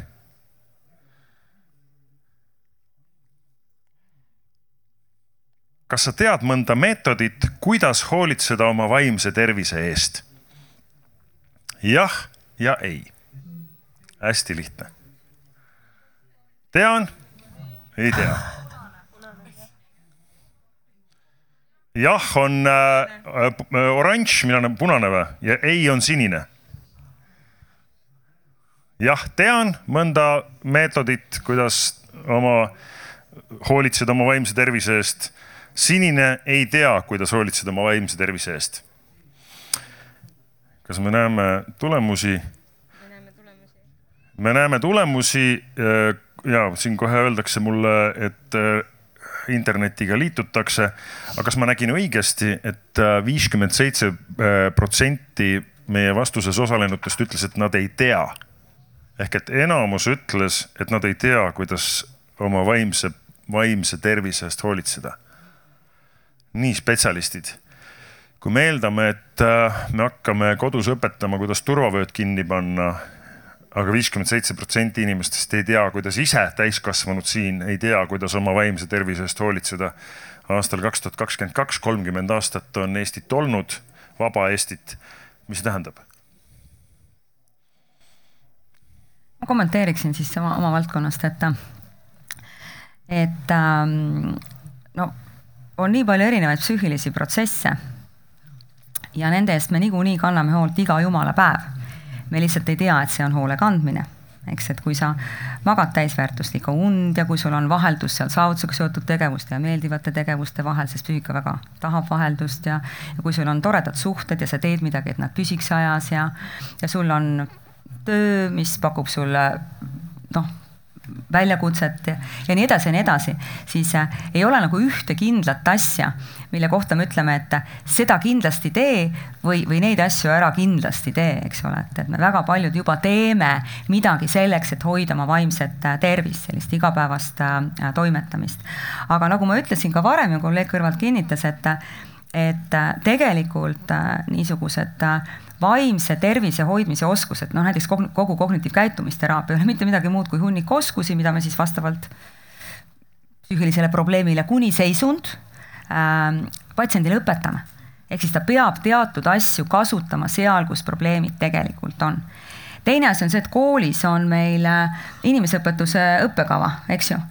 kas sa tead mõnda meetodit, kuidas hoolitseda oma vaimse tervise eest? Jah ja ei. hästi lihtne. tean, ei tea jah, on äh, oranž, millal on punane või? ja ei on sinine. jah, tean mõnda meetodit, kuidas oma, hoolitseda oma vaimse tervise eest. sinine ei tea, kuidas hoolitseda oma vaimse tervise eest. Kas me näeme tulemusi? me näeme tulemusi äh, ja siin kohe öeldakse mulle, et äh, internetiga liitutakse. aga kas ma nägin õigesti et, et äh, viiskümmend seitse protsenti meie vastuses osalenutest ütles, et nad ei tea. ehk et enamus ütles, et nad ei tea, kuidas oma vaimse, vaimse tervise eest hoolitseda. nii spetsialistid kui me eeldame, et äh, me hakkame kodus õpetama, kuidas turvavööd kinni panna aga viiskümmend seitse protsenti inimestest ei tea, kuidas ise täiskasvanud siin ei tea, kuidas oma vaimse tervise eest hoolitseda. aastal kaks tuhat kakskümmend kaks, kolmkümmend aastat on Eestit olnud, vaba Eestit. mis see tähendab? ma kommenteeriksin siis oma, oma valdkonnast, et, et ähm, no on nii palju erinevaid psüühilisi protsesse ja nende eest me niikuinii kanname hoolt iga jumala päev. Me lihtsalt ei tea, et see on hoole kandmine. Eks, et kui sa magad täisväärtuslikku und ja kui sul on vaheldus seal saavutusega seotud tegevuste ja meeldivate tegevuste vahel, sest psüühika väga tahab vaheldust ja, ja kui sul on toredad suhted ja sa teed midagi, et nad püsiks ajas ja, ja sul on töö, mis pakub sulle noh, väljakutset ja, ja nii edasi ja nii edasi, siis äh, ei ole nagu ühte kindlat asja, mille kohta me ütleme, et seda kindlasti tee või, või neid asju ära kindlasti tee, eks ole, et, et me väga paljud juba teeme midagi selleks, et hoida oma vaimset äh, tervist, sellist igapäevast äh, toimetamist. aga nagu ma ütlesin ka varem ja kolleeg kõrvalt kinnitas, et, et tegelikult niisugused vaimse tervise hoidmise oskused, noh näiteks kogu kognitiivkäitumisteraapia ei ole mitte midagi muud kui hunnik oskusi, mida me siis vastavalt psüühilisele probleemile kuni seisund äh, patsiendile õpetame. ehk siis ta peab teatud asju kasutama seal, kus probleemid tegelikult on. teine asi on see, et koolis on meil äh, inimeseõpetuse õppekava, eks ju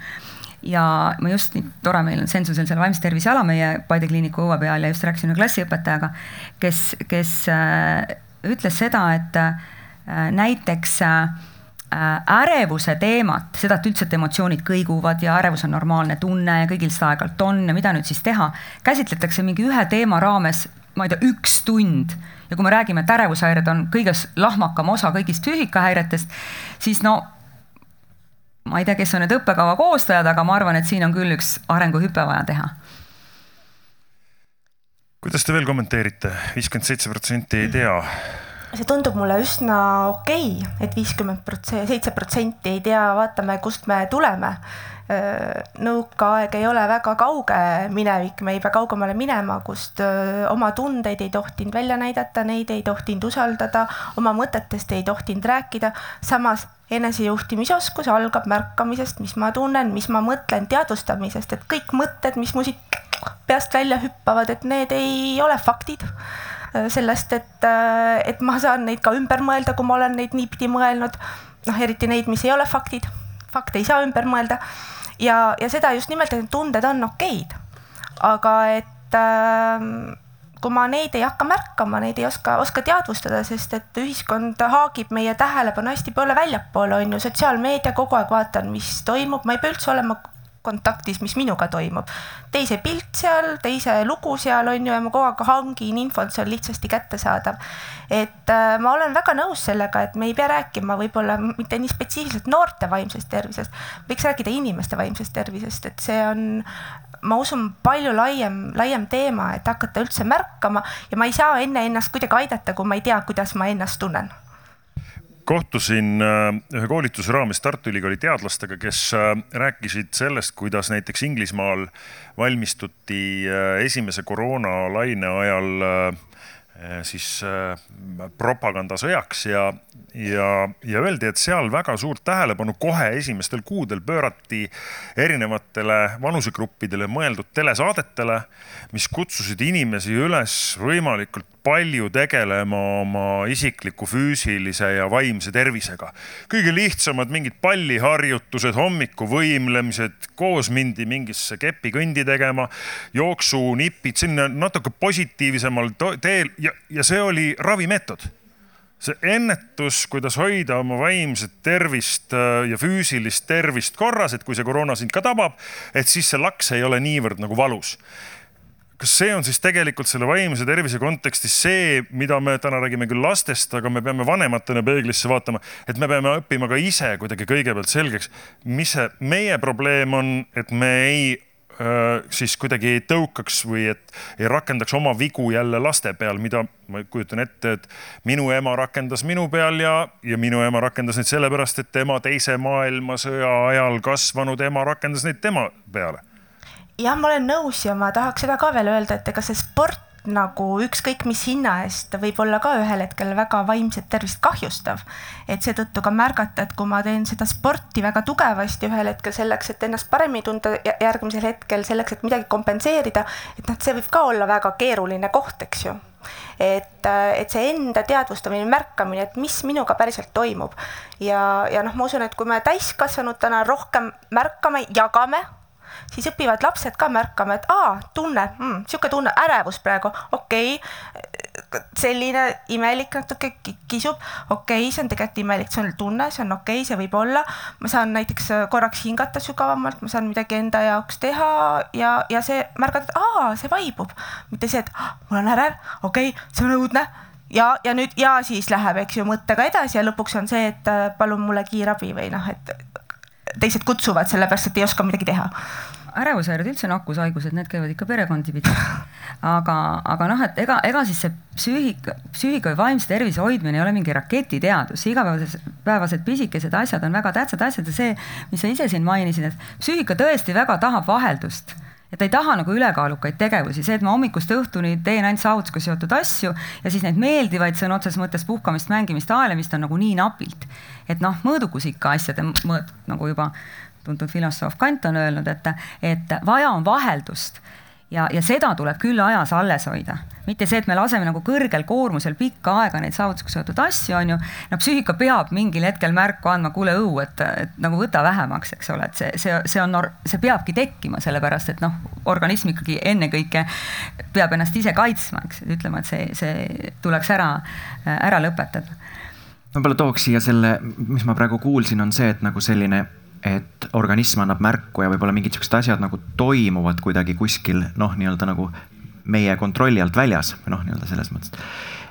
ja ma just, nii tore, meil on Sensusel seal vaimse tervise ala meie Paide kliiniku õue peal ja just rääkisin ühe klassiõpetajaga, kes, kes äh, ütles seda, et äh, näiteks äh, ärevuse teemat, seda, et üldse, et emotsioonid kõiguvad ja ärevus on normaalne tunne ja kõigil seda aeg-ajalt on ja mida nüüd siis teha, käsitletakse mingi ühe teema raames, ma ei tea, üks tund. Ja kui me räägime, et ärevushäired on kõige lahmakam osa kõigist psüühikahäiretest, siis no ma ei tea, kes on need õppekava koostajad, aga ma arvan, et siin on küll üks arenguhüpe vaja teha. kuidas te veel kommenteerite, viiskümmend seitse protsenti ei tea? See tundub mulle üsna okei okay,, et viiskümmend protsenti, seitse protsenti ei tea, vaatame, kust me tuleme nõukaaeg ei ole väga kauge minevik, me ei pea kaugemale minema, kust oma tundeid ei tohtinud välja näidata, neid ei tohtinud usaldada, oma mõtetest ei tohtinud rääkida. samas enesejuhtimisoskus algab märkamisest, mis ma tunnen, mis ma mõtlen, teadvustamisest, et kõik mõtted, mis mu siit peast välja hüppavad, et need ei ole faktid. Sellest, et, et ma saan neid ka ümber mõelda, kui ma olen neid niipidi mõelnud. noh, eriti neid, mis ei ole faktid. fakte ei saa ümber mõelda. ja, ja seda just nimelt, et tunded on okeid. aga et äh, kui ma neid ei hakka märkama, neid ei oska, oska teadvustada, sest et ühiskond haagib meie tähelepanu hästi palju väljapoole, on ju, sotsiaalmeedia, kogu aeg vaatan, mis toimub, ma ei pea üldse olema kontaktis, mis minuga toimub. teise pilt seal, teise lugu seal on ju ja ma kogu aeg hangin infot, see on lihtsasti kättesaadav. et äh, ma olen väga nõus sellega, et me ei pea rääkima võib-olla mitte nii spetsiifiliselt noorte vaimsest tervisest, võiks rääkida inimeste vaimsest tervisest, et see on ma usun, palju laiem, laiem teema, et hakata üldse märkama ja ma ei saa enne ennast kuidagi aidata, kui ma ei tea, kuidas ma ennast tunnen kohtusin äh, ühe koolituse raames Tartu Ülikooli teadlastega, kes äh, rääkisid sellest, kuidas näiteks Inglismaal valmistuti äh, esimese koroonalaine ajal siis propagandasõjaks ja, ja, ja öeldi, et seal väga suurt tähelepanu kohe esimestel kuudel pöörati erinevatele vanusegruppidele mõeldud telesaadetele, mis kutsusid inimesi üles võimalikult palju tegelema oma isikliku füüsilise ja vaimse tervisega. kõige lihtsamad mingid palliharjutused, hommikuvõimlemised, koos mindi mingisse kepikõndi tegema, jooksunipid sinna natuke positiivsemal teel ja, ja see oli ravimeetod see ennetus, kuidas hoida oma vaimset tervist äh, ja füüsilist tervist korras, et kui see koroona sind ka tabab, et siis see laks ei ole niivõrd nagu valus. Kas see on siis tegelikult selle vaimse tervise kontekstis see, mida me täna räägime küll lastest, aga me peame vanematena peeglisse vaatama, et me peame õppima ka ise kuidagi kõigepealt selgeks, mis see meie probleem on, et me ei siis kuidagi ei tõukaks või et ei rakendaks oma vigu jälle laste peal, mida ma kujutan ette, et minu ema rakendas minu peal ja, ja minu ema rakendas neid sellepärast, et tema teise maailmasõja ajal kasvanud ema rakendas neid tema peale. Jah, ma olen nõus ja ma tahaks seda ka veel öelda, et ega see sport nagu ükskõik mis hinna eest võib olla ka ühel hetkel väga vaimset tervist kahjustav. et seetõttu ka märgata, et kui ma teen seda sporti väga tugevasti ühel hetkel selleks, et ennast paremini tunda järgmisel hetkel selleks, et midagi kompenseerida, et noh, see võib ka olla väga keeruline koht, eks ju et, et see enda teadvustamine, märkamine, et mis minuga päriselt toimub ja, ja noh, ma usun, et kui me täiskasvanutena rohkem märkame, jagame siis õpivad lapsed ka märkama, et aa, tunne mm,, sihuke tunne, ärevus praegu, okei okay,. selline imelik natuke kisub, okei okay,, see on tegelikult imelik, see on tunne, see on okei okay,, see võib olla. ma saan näiteks äh, korraks hingata sügavamalt, ma saan midagi enda jaoks teha ja, ja see märgata, et aa, see vaibub, mitte see, et ah, mul on ärev, okei okay,, see on õudne ja, ja nüüd ja siis läheb, eks ju, mõttega edasi ja lõpuks on see, et äh, palun mulle kiirabi või noh, et teised kutsuvad sellepärast, et ei oska midagi teha. Ärevushäired üldse nakkushaigused, need käivad ikka perekondi pidi. aga, aga noh, et ega, ega siis see psüühika, psüühika või vaimse tervise hoidmine ei ole mingi raketiteadus, igapäevased, päevased pisikesed asjad on väga tähtsad asjad ja see, mis sa ise siin mainisid, et psüühika tõesti väga tahab vaheldust et ta ei taha nagu ülekaalukaid tegevusi, see, et ma hommikust õhtuni teen ainult saavutusega seotud asju ja siis neid meeldivaid sõna otseses mõttes puhkamist, mängimist, aelemist on nagu nii napilt. et noh, mõõdukus ikka asjade mõõt nagu juba tuntud filosoof Kant on öelnud, et, et vaja on vaheldust ja, ja seda tuleb küll ajas alles hoida, mitte see, et me laseme nagu kõrgel koormusel pikka aega neid saavutusega seotud asju, on ju. no psüühika peab mingil hetkel märku andma, kuule õu, et, et nagu võta vähemaks, eks ole, et see, see, see on, see peabki tekkima, sellepärast et noh, organism ikkagi ennekõike peab ennast ise kaitsma, eks, ütlema, et see, see tuleks ära, ära lõpetada. võib-olla tooks siia selle, mis ma praegu kuulsin, on see, et nagu selline et organism annab märku ja võib-olla mingid siuksed asjad nagu toimuvad kuidagi kuskil noh, nii-öelda nagu meie kontrolli alt väljas või noh, nii-öelda selles mõttes.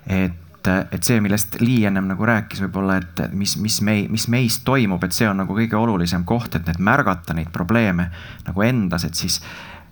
et, et see, millest Lii ennem nagu rääkis, võib-olla, et mis, mis mei-, mis meis toimub, et see on nagu kõige olulisem koht, et need märgata neid probleeme nagu endas, et siis,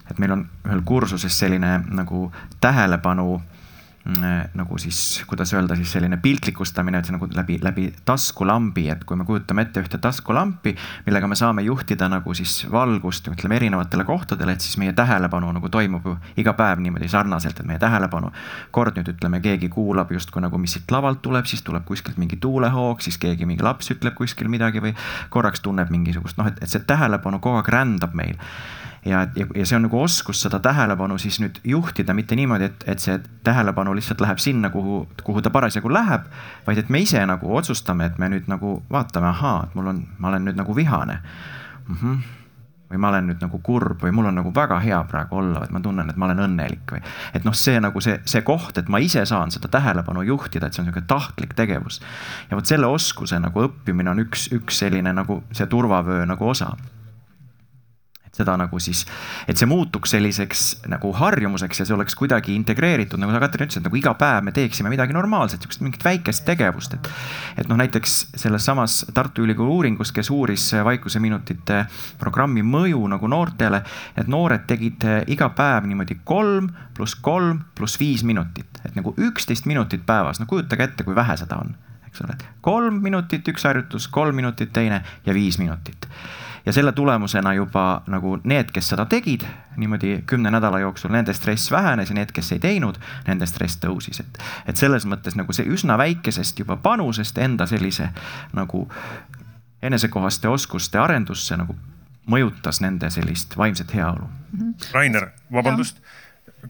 et meil on ühel kursuses selline nagu tähelepanu Äh, nagu siis, kuidas öelda siis selline piltlikustamine, et see nagu läbi, läbi taskulambi, et kui me kujutame ette ühte taskulampi, millega me saame juhtida nagu siis valgust, ütleme erinevatele kohtadele, et siis meie tähelepanu nagu toimub ju iga päev niimoodi sarnaselt, et meie tähelepanu. kord nüüd ütleme, keegi kuulab justkui nagu, mis siit lavalt tuleb, siis tuleb kuskilt mingi tuulehoog, siis keegi, mingi laps ütleb kuskil midagi või korraks tunneb mingisugust noh, et, et see tähelepanu kogu aeg rändab meil ja, ja, ja see on nagu oskus seda tähelepanu siis nüüd juhtida, mitte niimoodi, et, et see tähelepanu lihtsalt läheb sinna, kuhu, kuhu ta parasjagu läheb. vaid et me ise nagu otsustame, et me nüüd nagu vaatame, ahaa, et mul on, ma olen nüüd nagu vihane mm. -hmm või ma olen nüüd nagu kurb või mul on nagu väga hea praegu olla, et ma tunnen, et ma olen õnnelik või. et noh, see nagu see, see koht, et ma ise saan seda tähelepanu juhtida, et see on niisugune tahtlik tegevus. ja vot selle oskuse nagu õppimine on üks, üks selline nagu see turvavöö nagu osa seda nagu siis, et see muutuks selliseks nagu harjumuseks ja see oleks kuidagi integreeritud, nagu sa, Katrin, ütlesid, nagu iga päev me teeksime midagi normaalset, niisugust mingit väikest tegevust, et. et noh, näiteks selles samas Tartu Ülikooli uuringus, kes uuris vaikuseminutite programmi mõju nagu noortele, et noored tegid iga päev niimoodi kolm pluss kolm pluss viis minutit, et nagu üksteist minutit päevas, no kujutage ette, kui vähe seda on eks ole, kolm minutit üks harjutus, kolm minutit teine ja viis minutit ja selle tulemusena juba nagu need, kes seda tegid niimoodi kümne nädala jooksul, nende stress vähenes ja need, kes ei teinud, nende stress tõusis, et. et selles mõttes nagu see üsna väikesest juba panusest enda sellise nagu enesekohaste oskuste arendusse nagu mõjutas nende sellist vaimset heaolu mm. -hmm. Rainer, vabandust,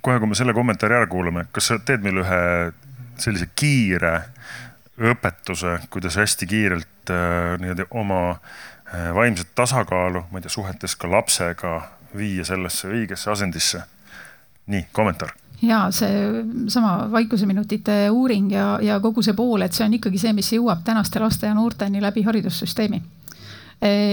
kohe, kui me selle kommentaari ära kuulame, kas sa teed meile ühe sellise kiire õpetuse, kuidas hästi kiirelt äh, niimoodi oma Äh, vaimset tasakaalu, ma ei tea, suhetes ka lapsega viia sellesse õigesse asendisse. nii, kommentaar ja see sama vaikuseminutite uuring ja, ja kogu see pool, et see on ikkagi see, mis jõuab tänaste laste ja noorteni läbi haridussüsteemi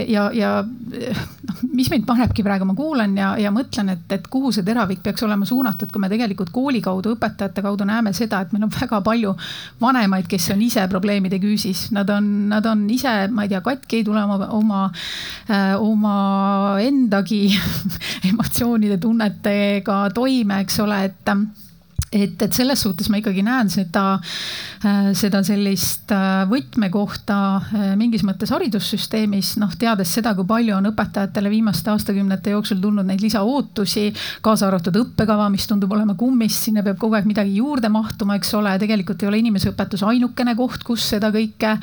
ja, ja noh, mis mind panebki praegu, ma kuulan ja, ja mõtlen, et, et kuhu see teravik peaks olema suunatud, kui me tegelikult kooli kaudu, õpetajate kaudu näeme seda, et meil on väga palju vanemaid, kes on ise probleemide küüsis. Nad on, nad on ise, ma ei tea, katki, ei tule oma, oma, äh, oma endagi emotsioonide, tunnetega toime, eks ole, et et, et selles suhtes ma ikkagi näen seda, äh, seda sellist äh, võtmekohta äh, mingis mõttes haridussüsteemis, noh, teades seda, kui palju on õpetajatele viimaste aastakümnete jooksul tulnud neid lisaootusi, kaasa arvatud õppekava, mis tundub olema kummist, sinna peab kogu aeg midagi juurde mahtuma, eks ole, tegelikult ei ole inimeseõpetus ainukene koht, kus seda kõike,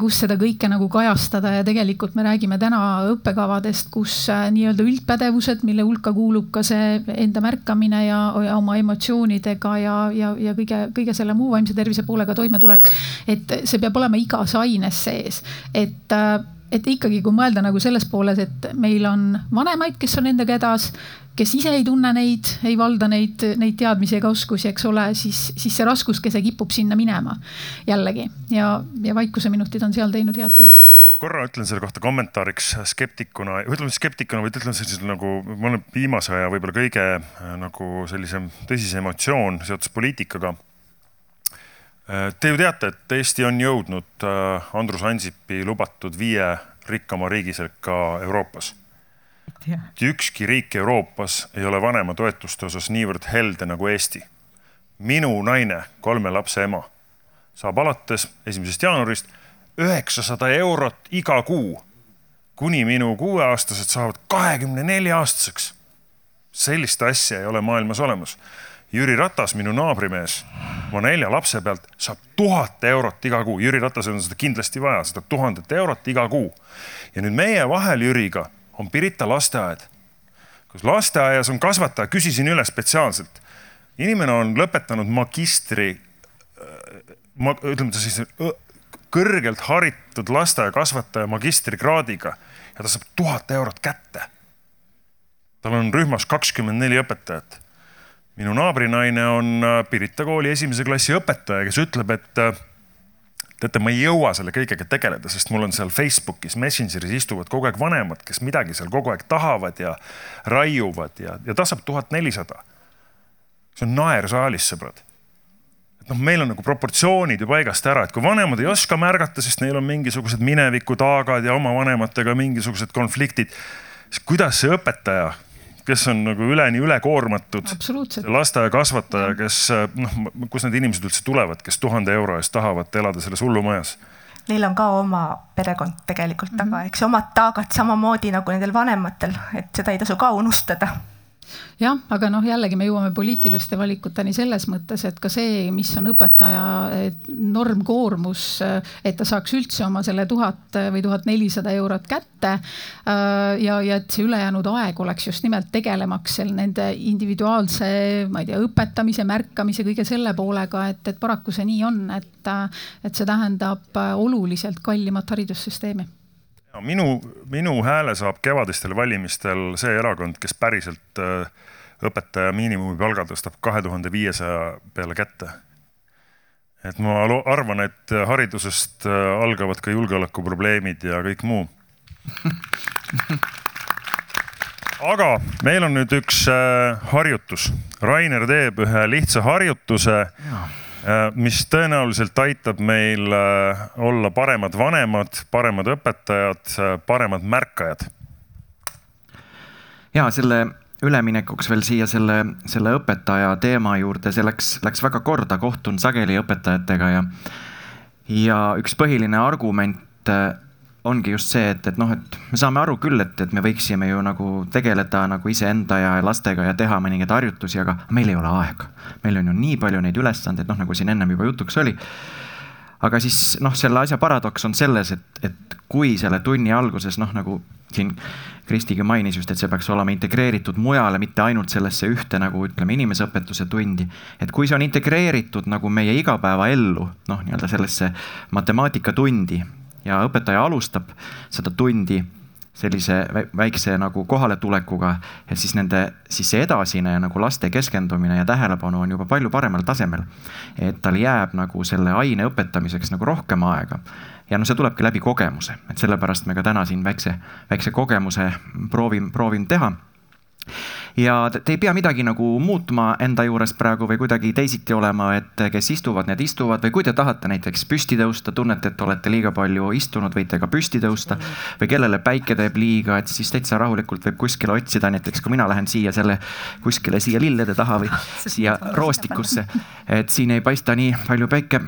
kus seda kõike nagu kajastada ja tegelikult me räägime täna õppekavadest, kus nii-öelda üldpädevused, mille hulka kuulub ka see enda märkamine ja, ja oma emotsioonid probleemidega ja, ja, ja kõige, kõige selle muu vaimse tervise poolega toimetulek. et see peab olema igas aines sees, et et ikkagi, kui mõelda nagu selles pooles, et meil on vanemaid, kes on endaga hädas, kes ise ei tunne neid, ei valda neid, neid teadmisi ega oskusi, eks ole, siis, siis see raskuskese kipub sinna minema jällegi ja, ja vaikuseminutid on seal teinud head tööd korra ütlen selle kohta kommentaariks skeptikuna, ütleme skeptikuna, vaid ütlen siis nagu, ma olen viimase aja võib-olla kõige äh, nagu sellisem tõsisem emotsioon seotud poliitikaga. Äh, te ju teate, et Eesti on jõudnud äh, Andrus Ansipi lubatud viie rikkama riigi sekka Euroopas. ükski riik Euroopas ei ole vanematoetuste osas niivõrd helde nagu Eesti. minu naine, kolme lapse ema, saab alates esimesest jaanuarist üheksasada eurot iga kuu, kuni minu kuueaastased saavad kahekümne nelja aastaseks. sellist asja ei ole maailmas olemas. Jüri Ratas, minu naabrimees, oma nelja lapse pealt saab tuhat eurot iga kuu. Jüri Ratasel on seda kindlasti vaja, seda tuhandet eurot iga kuu. ja nüüd meie vahel Jüriga on Pirita lasteaed, kus lasteaias on kasvataja, küsisin üle spetsiaalselt. inimene on lõpetanud magistri, äh, ma, ütleme siis kõrgelt haritud lasteaiakasvataja magistrikraadiga ja ta saab tuhat eurot kätte. tal on rühmas kakskümmend neli õpetajat. minu naabrinaine on äh, Pirita kooli esimese klassi õpetaja, kes ütleb, et äh, teate, ma ei jõua selle kõigega tegeleda, sest mul on seal Facebookis, Messengeris istuvad kogu aeg vanemad, kes midagi seal kogu aeg tahavad ja raiuvad ja, ja ta saab tuhat nelisada. see on naer saalis, sõbrad noh, meil on nagu proportsioonid ju paigast ära, et kui vanemad ei oska märgata, sest neil on mingisugused minevikutaagad ja oma vanematega mingisugused konfliktid, siis kuidas see õpetaja, kes on nagu üleni ülekoormatud, lasteaiakasvataja, kes noh, kust need inimesed üldse tulevad, kes tuhande euro eest tahavad elada selles hullumajas? Neil on ka oma perekond tegelikult taga mm, -hmm. eks omad taagad samamoodi nagu nendel vanematel, et seda ei tasu ka unustada jah, aga noh, jällegi me jõuame poliitiliste valikuteni selles mõttes, et ka see, mis on õpetaja normkoormus, et ta saaks üldse oma selle tuhat või tuhat nelisada eurot kätte. Äh, ja, ja et see ülejäänud aeg oleks just nimelt tegelemaks seal nende individuaalse, ma ei tea, õpetamise, märkamise, kõige selle poolega, et, et paraku see nii on, et, et see tähendab oluliselt kallimat haridussüsteemi minu, minu hääle saab kevadistel valimistel see erakond, kes päriselt äh, õpetaja miinimumpalga tõstab kahe tuhande viiesaja peale kätte. et ma arvan, et haridusest äh, algavad ka julgeolekuprobleemid ja kõik muu aga meil on nüüd üks äh, harjutus. Rainer teeb ühe lihtsa harjutuse, äh, mis tõenäoliselt aitab meil äh, olla paremad vanemad, paremad õpetajad, paremad märkajad. ja selle üleminekuks veel siia selle, selle õpetaja teema juurde, see läks, läks väga korda, kohtun sageli õpetajatega ja ja üks põhiline argument ongi just see, et, et noh, et me saame aru küll, et, et me võiksime ju nagu tegeleda nagu iseenda ja lastega ja teha mõningaid harjutusi, aga meil ei ole aega. meil on ju nii palju neid ülesandeid, noh nagu siin ennem juba jutuks oli. aga siis noh, selle asja paradoks on selles, et, et kui selle tunni alguses noh, nagu siin Kristigi mainis just, et see peaks olema integreeritud mujale, mitte ainult sellesse ühte nagu ütleme, inimeseõpetuse tundi. et kui see on integreeritud nagu meie igapäevaellu, noh, nii-öelda sellesse matemaatikatundi ja õpetaja alustab seda tundi sellise väikse nagu kohaletulekuga ja siis nende, siis see edasine nagu laste keskendumine ja tähelepanu on juba palju paremal tasemel. et tal jääb nagu selle aine õpetamiseks nagu rohkem aega. ja noh, see tulebki läbi kogemuse, et sellepärast me ka täna siin väikse, väikse kogemuse proovime, proovime teha ja te ei pea midagi nagu muutma enda juures praegu või kuidagi teisiti olema, et kes istuvad, need istuvad või kui te tahate näiteks püsti tõusta, tunnete, et olete liiga palju istunud, võite ka püsti tõusta. või kellele päike teeb liiga, et siis täitsa rahulikult võib kuskile otsida, näiteks kui mina lähen siia selle kuskile siia lillede taha või siia roostikusse, et siin ei paista nii palju päike.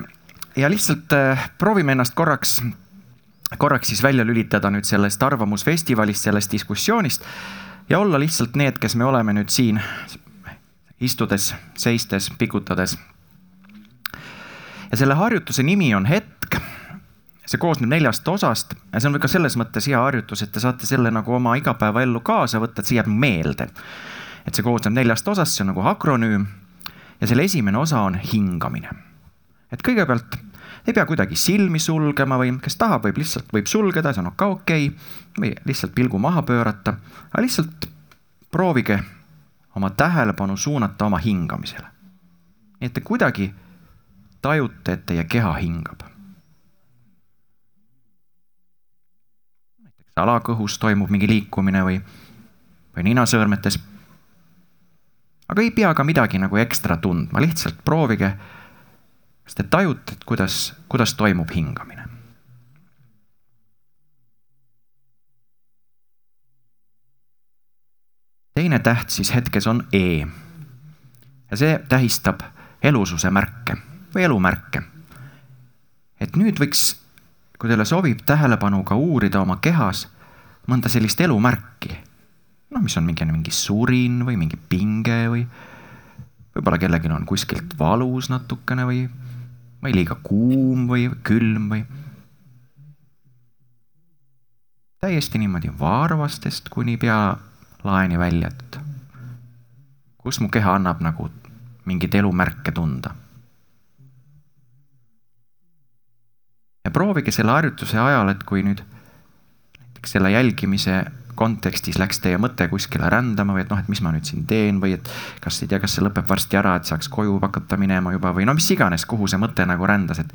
ja lihtsalt äh, proovime ennast korraks korraks siis välja lülitada nüüd sellest arvamusfestivalist, sellest diskussioonist ja olla lihtsalt need, kes me oleme nüüd siin istudes, seistes, pikutades. ja selle harjutuse nimi on hetk. see koosneb neljast osast ja see on ka selles mõttes hea harjutus, et te saate selle nagu oma igapäevaellu kaasa võtta, et see jääb meelde. et see koosneb neljast osast, see on nagu akronüüm ja selle esimene osa on hingamine. et kõigepealt ei pea kuidagi silmi sulgema või kes tahab, võib lihtsalt, võib sulgeda, see on ka okei okay. Või lihtsalt pilgu maha pöörata, aga lihtsalt proovige oma tähelepanu suunata oma hingamisele. nii et te kuidagi tajute, et teie keha hingab. näiteks alakõhus toimub mingi liikumine või, või ninasõõrmetes. aga ei pea ka midagi nagu ekstra tundma, lihtsalt proovige kas te tajute, et kuidas, kuidas toimub hingamine? Teine täht siis hetkes on E. ja see tähistab elususe märke või elumärke. et nüüd võiks, kui teile sobib, tähelepanuga uurida oma kehas mõnda sellist elumärki. noh, mis on mingi, mingi surin või mingi pinge või võib-olla kellelgi on kuskilt valus natukene või või liiga kuum või külm või. täiesti niimoodi varvastest kuni pealaeni välja, et kus mu keha annab nagu mingeid elumärke tunda. ja proovige selle harjutuse ajal, et kui nüüd näiteks selle jälgimise kontekstis läks teie mõte kuskile rändama või et noh, et mis ma nüüd siin teen või et kas ei tea, kas see lõpeb varsti ära, et saaks koju hakata minema juba või no mis iganes, kuhu see mõte nagu rändas, et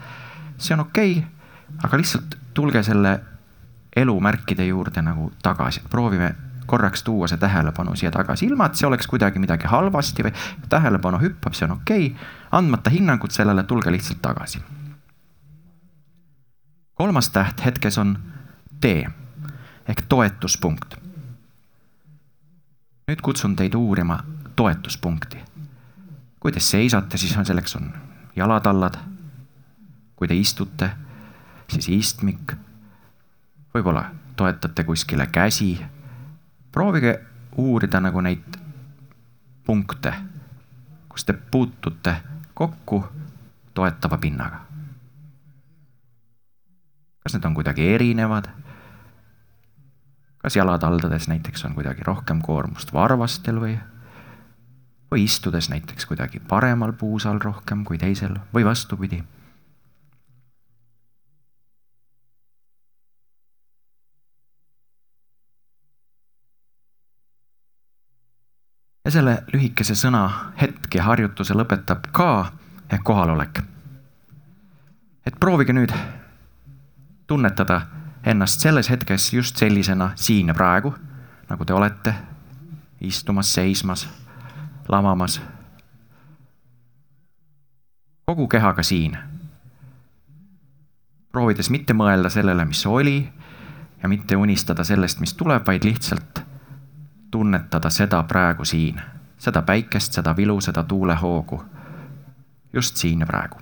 see on okei okay,, aga lihtsalt tulge selle elumärkide juurde nagu tagasi, proovime korraks tuua see tähelepanu siia tagasi, ilma et see oleks kuidagi midagi halvasti või tähelepanu hüppab, see on okei okay,. andmata hinnangut sellele, tulge lihtsalt tagasi. kolmas täht hetkes on tee ehk toetuspunkt. nüüd kutsun teid uurima toetuspunkti. kui te seisate, siis on selleks on jalatallad. kui te istute, siis istmik. võib-olla toetate kuskile käsi. Proovige uurida nagu neid punkte, kus te puutute kokku toetava pinnaga. kas need on kuidagi erinevad kas jalataldades näiteks on kuidagi rohkem koormust varvastel või, või istudes näiteks kuidagi paremal puusal rohkem kui teisel või vastupidi. Ja selle lühikese sõna hetk ja harjutuse lõpetab ka ehk kohalolek. et proovige nüüd tunnetada ennast selles hetkes just sellisena siin ja praegu, nagu te olete, istumas, seismas, lamamas. kogu kehaga siin. proovides mitte mõelda sellele, mis oli ja mitte unistada sellest, mis tuleb, vaid lihtsalt tunnetada seda praegu siin, seda päikest, seda vilu, seda tuulehoogu. just siin ja praegu.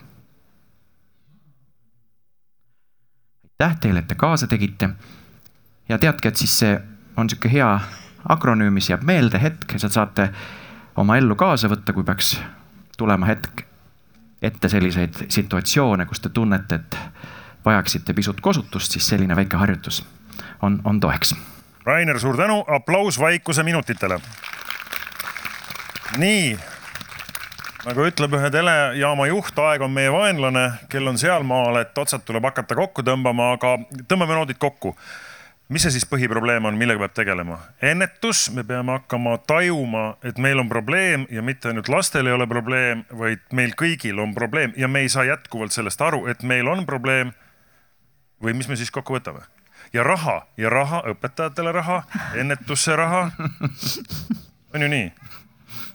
aitäh teile, et te kaasa tegite. ja teadke, et siis see on niisugune hea akronüüm, mis jääb meelde hetk sealt saate oma ellu kaasa võtta, kui peaks tulema hetk ette selliseid situatsioone, kus te tunnete, et vajaksite pisut kosutust, siis selline väike harjutus on, on toeks. Rainer, suur tänu, aplaus vaikuse minutitele. nii nagu ütleb ühe telejaama juht, aeg on meie vaenlane, kell on sealmaal, et otsad tuleb hakata kokku tõmbama, aga tõmbame noodid kokku mis see siis põhiprobleem on, millega peab tegelema? ennetus, me peame hakkama tajuma, et meil on probleem ja mitte ainult lastel ei ole probleem, vaid meil kõigil on probleem ja me ei saa jätkuvalt sellest aru, et meil on probleem. või mis me siis kokku võtame? Ja raha ja raha, õpetajatele raha, ennetusse raha. on ju nii?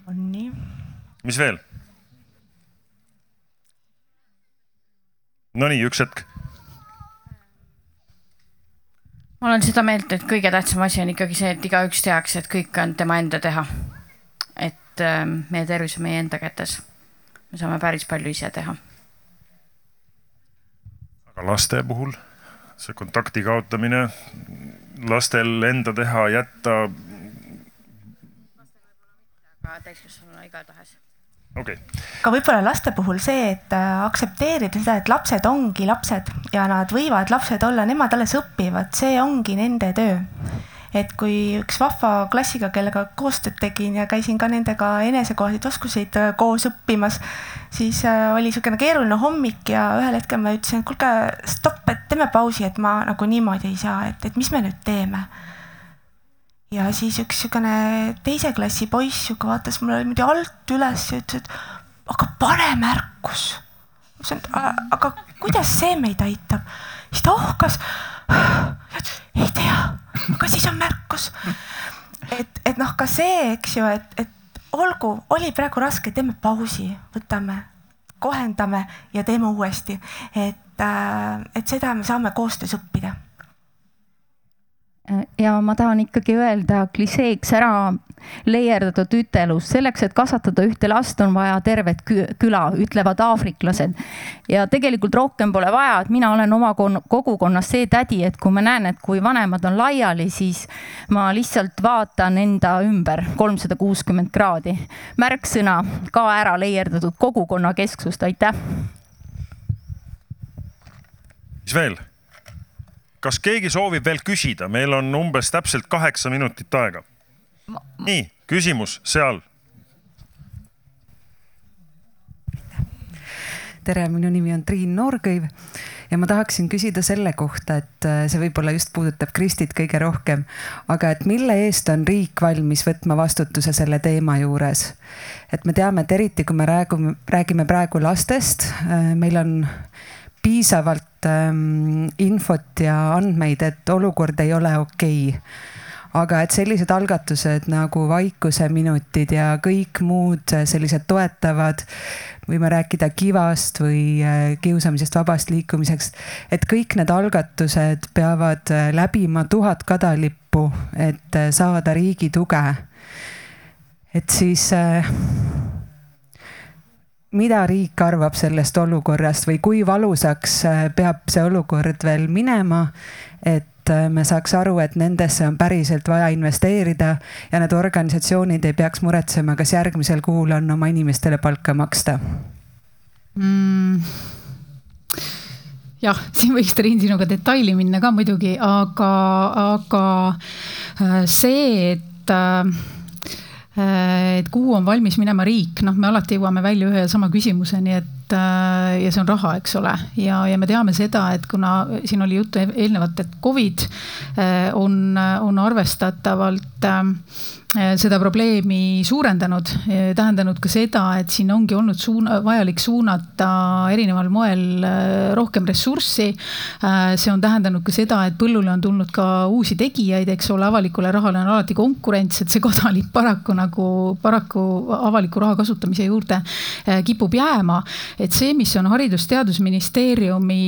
on nii. mis veel? Nonii, üks hetk ma olen seda meelt, et kõige tähtsam asi on ikkagi see, et igaüks teaks, et kõik on tema enda teha. et äh, meie tervis on meie enda kätes. me saame päris palju ise teha. aga laste puhul see kontakti kaotamine, lastel enda teha, jätta. aga täiskasvanuna igatahes okei okay.. ka võib-olla laste puhul see, et äh, aktsepteerida seda, et lapsed ongi lapsed ja nad võivad lapsed olla, nemad alles õpivad, see ongi nende töö. Et kui üks vahva klassiga, kellega koostööd tegin ja käisin ka nendega enesekohaseid oskuseid äh, koos õppimas, siis äh, oli niisugune keeruline hommik ja ühel hetkel ma ütlesin, et kuulge, stopp, et teeme pausi, et ma nagu niimoodi ei saa, et, et mis me nüüd teeme ja siis üks niisugune teise klassi poiss sihuke vaatas mulle niimoodi alt üles ja ütles, et aga pane märkus. ma ütlesin, et aga kuidas see meid aitab? siis ta ohkas. Ei tea, aga siis on märkus. et, et noh, ka see, eks ju, et, et olgu, oli praegu raske, teeme pausi, võtame, kohendame ja teeme uuesti. et, äh, et seda me saame koostöös õppida ja ma tahan ikkagi öelda klišeeks ära leierdatud ütelus, selleks, et kasvatada ühte last, on vaja tervet küla, ütlevad aafriklased. ja tegelikult rohkem pole vaja, et mina olen oma kogukonnas see tädi, et kui ma näen, et kui vanemad on laiali, siis ma lihtsalt vaatan enda ümber kolmsada kuuskümmend kraadi. märksõna ka ära leierdatud kogukonnakesksust, aitäh. mis veel? Kas keegi soovib veel küsida, meil on umbes täpselt kaheksa minutit aega. nii, küsimus seal. tere, minu nimi on Triin Noorkõiv ja ma tahaksin küsida selle kohta, et äh, see võib-olla just puudutab Kristit kõige rohkem, aga et mille eest on riik valmis võtma vastutuse selle teema juures? et me teame, et eriti kui me räägime, räägime praegu lastest, äh, meil on piisavalt ähm, infot ja andmeid, et olukord ei ole okei okay. aga et sellised algatused nagu vaikuseminutid ja kõik muud sellised toetavad, võime rääkida kivast või äh, kiusamisest vabast liikumiseks, et kõik need algatused peavad äh, läbima tuhat kadalippu, et saada riigi tuge. et siis mida riik arvab sellest olukorrast või kui valusaks äh, peab see olukord veel minema, et äh, me saaks aru, et nendesse on päriselt vaja investeerida ja need organisatsioonid ei peaks muretsema, kas järgmisel kuul on oma inimestele palka maksta mm.? jah, siin võiks Triin sinuga detaili minna ka muidugi, aga, aga äh, see, et Äh, et kuhu on valmis minema riik, noh, me alati jõuame välja ühe ja sama küsimuseni, et äh, ja see on raha, eks ole. ja, ja me teame seda, et kuna siin oli juttu eelnevalt, et Covid äh, on, on arvestatavalt seda probleemi suurendanud, eh, tähendanud ka seda, et siin ongi olnud suuna, vajalik suunata erineval moel eh, rohkem ressurssi. see on tähendanud ka seda, et põllule on tulnud ka uusi tegijaid, eks ole, avalikule rahale on alati konkurents, et see kadalipp paraku nagu, paraku avaliku raha kasutamise juurde kipub jääma. et see, mis on Haridus-Teadusministeeriumi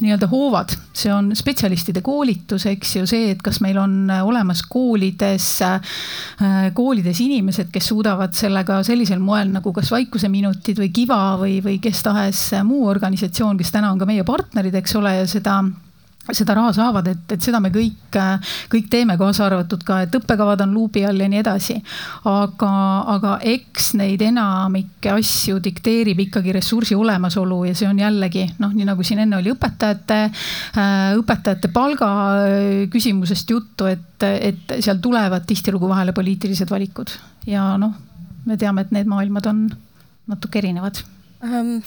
nii-öelda hoovad, see on spetsialistide koolitus, eks ju, see, et kas meil on olemas koolides Äh, koolides inimesed, kes suudavad sellega sellisel moel nagu kas Vaikuseminutid või Kiva või, või kes tahes muu organisatsioon, kes täna on ka meie partnerid, eks ole, ja seda seda raha saavad, et, et seda me kõik, kõik teeme, kaasa arvatud ka, et õppekavad on luubi all ja nii edasi. aga, aga eks neid enamikke asju dikteerib ikkagi ressursi olemasolu ja see on jällegi noh, nii nagu siin enne oli õpetajate, õpetajate palga küsimusest juttu, et et, seal tulevad tihtilugu vahele poliitilised valikud ja noh, me teame, et need maailmad on natuke erinevad ähm,.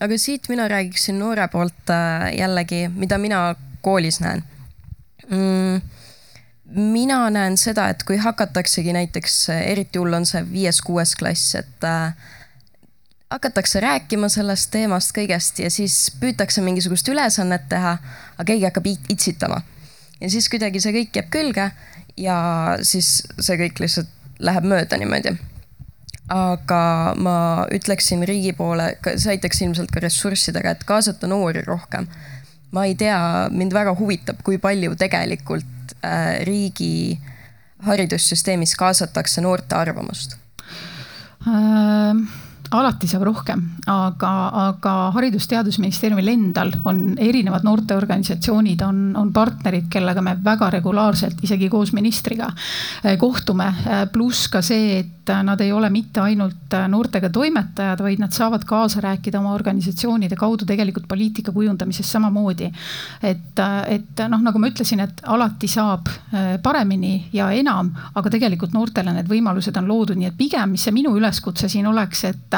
aga siit mina räägiksin noore poolt äh, jällegi, mida mina koolis näen mm,. mina näen seda, et kui hakataksegi näiteks, eriti hull on see viies-kuues klass, et äh, hakatakse rääkima sellest teemast kõigest ja siis püütakse mingisugust ülesannet teha, aga keegi hakkab itsitama ja siis kuidagi see kõik jääb külge ja siis see kõik lihtsalt läheb mööda niimoodi. aga ma ütleksin riigi poole, see aitaks ilmselt ka ressurssidega, et kaasata noori rohkem. Ma ei tea, mind väga huvitab, kui palju tegelikult äh, riigi haridussüsteemis kaasatakse noorte arvamust. Ähm alati saab rohkem, aga, aga Haridus-Teadusministeeriumil endal on erinevad noorteorganisatsioonid, on, on partnerid, kellega me väga regulaarselt, isegi koos ministriga eh, kohtume. Eh, pluss ka see, et nad ei ole mitte ainult noortega toimetajad, vaid nad saavad kaasa rääkida oma organisatsioonide kaudu tegelikult poliitika kujundamises samamoodi. et, et noh, nagu ma ütlesin, et alati saab eh, paremini ja enam, aga tegelikult noortele need võimalused on loodud, nii et pigem, mis see minu üleskutse siin oleks, et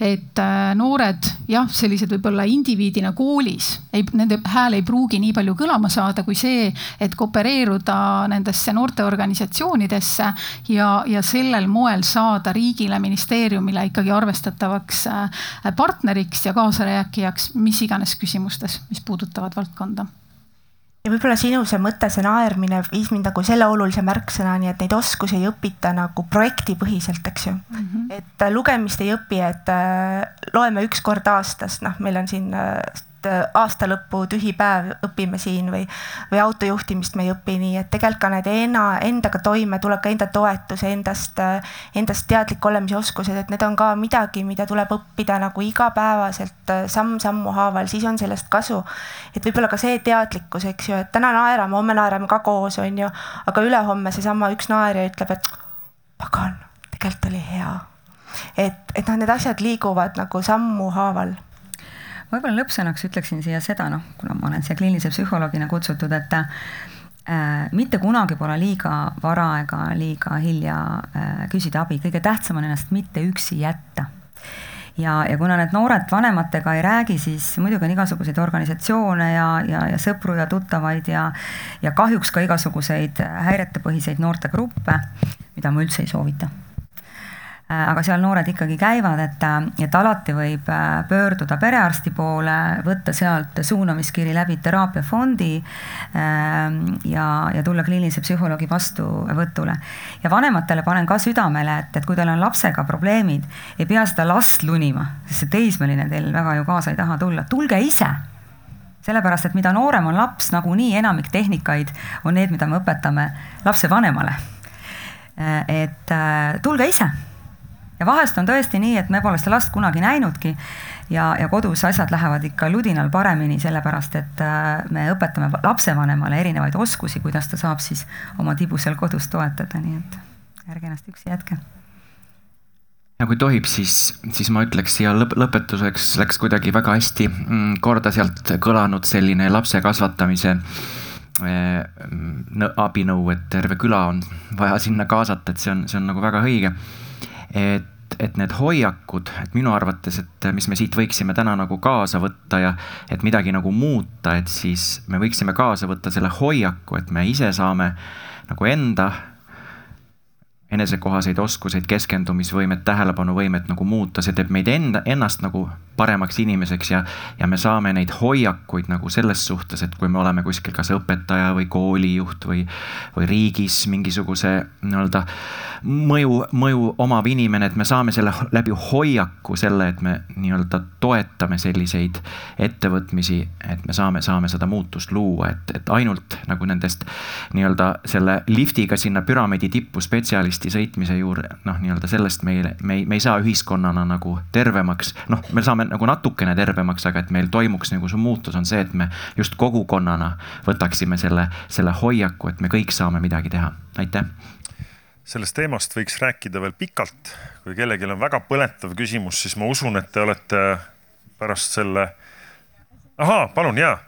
et äh, noored jah, sellised võib-olla indiviidina koolis, ei, nende hääl ei pruugi nii palju kõlama saada kui see, et koopereeruda nendesse noorteorganisatsioonidesse ja, ja sellel moel saada riigile, ministeeriumile ikkagi arvestatavaks äh, partneriks ja kaasarääkijaks mis iganes küsimustes, mis puudutavad valdkonda ja võib-olla sinu see mõte, see naermine viis mind nagu selle olulise märksõnani, et neid oskusi ei õpita nagu projektipõhiselt, eks ju mm. -hmm. et lugemist ei õpi, et äh, loeme üks kord aastas, noh, meil on siin äh, et äh, aasta lõpu tühi päev õpime siin või, või autojuhtimist me ei õpi, nii et tegelikult ka need ena, endaga toimetulek, enda toetus, endast, äh, endast teadlik olemise oskused, et need on ka midagi, mida tuleb õppida nagu igapäevaselt äh, samm-sammu haaval, siis on sellest kasu. et võib-olla ka see teadlikkus, eks ju, et täna naerame, homme naerame ka koos, on ju, aga ülehomme seesama üks naerja ütleb, et pagan, tegelikult oli hea et, et noh, need asjad liiguvad nagu sammu haaval võib-olla lõppsõnaks ütleksin siia seda, noh, kuna ma olen siia kliinilise psühholoogina kutsutud, et äh, mitte kunagi pole liiga vara ega liiga hilja äh, küsida abi, kõige tähtsam on ennast mitte üksi jätta. Ja, ja kuna need noored vanematega ei räägi, siis muidugi on igasuguseid organisatsioone ja, ja, ja sõpru ja tuttavaid ja, ja kahjuks ka igasuguseid häiretepõhiseid noortegruppe, mida ma üldse ei soovita aga seal noored ikkagi käivad, et, äh, et alati võib äh, pöörduda perearsti poole, võtta sealt suunamiskiri läbi teraapiafondi ja, ja tulla kliinilise psühholoogi vastuvõtule. ja vanematele panen ka südamele, et, et kui teil on lapsega probleemid, ei pea seda last lunima, sest see teismeline teil väga ju kaasa ei taha tulla, tulge ise sellepärast, et mida noorem on laps, nagunii enamik tehnikaid on need, mida me õpetame lapsevanemale. et tulge ise ja vahest on tõesti nii, et me pole seda last kunagi näinudki ja, ja kodus asjad lähevad ikka ludinal paremini, sellepärast et äh, me õpetame lapsevanemale erinevaid oskusi, kuidas ta saab siis oma tibusel kodus toetada, nii et ärge ennast üksi jätke. Ja kui tohib, siis, siis ma ütleks siia lõp lõpetuseks läks kuidagi väga hästi mm, korda sealt kõlanud selline lapse kasvatamise eh, abinõu, et terve küla on vaja sinna kaasata, et see on, see on nagu väga õige et, et need hoiakud, et minu arvates, et mis me siit võiksime täna nagu kaasa võtta ja et midagi nagu muuta, et siis me võiksime kaasa võtta selle hoiaku, et me ise saame nagu enda enesekohaseid oskuseid, keskendumisvõimet, tähelepanuvõimet nagu muuta, see teeb meid enda, ennast nagu paremaks inimeseks ja, ja me saame neid hoiakuid nagu selles suhtes, et kui me oleme kuskil kas õpetaja või koolijuht või, või riigis mingisuguse nii-öelda mõju, mõju omav inimene, et me saame selle läbi hoiaku selle, et me nii-öelda toetame selliseid ettevõtmisi, et me saame, saame seda muutust luua, et, et ainult nagu nendest nii-öelda selle liftiga sinna püramiidi tippu spetsialisti sõitmise juurde, noh, nii-öelda sellest meile, me ei, me ei saa ühiskonnana nagu tervemaks, noh, me saame nagu natukene tervemaks, aga et meil toimuks nagu see muutus, on see, et me just kogukonnana võtaksime selle, selle hoiaku, et me kõik saame midagi teha. aitäh sellest teemast võiks rääkida veel pikalt. kui kellelgi on väga põletav küsimus, siis ma usun, et te olete pärast selle. ahaa, palun, jaa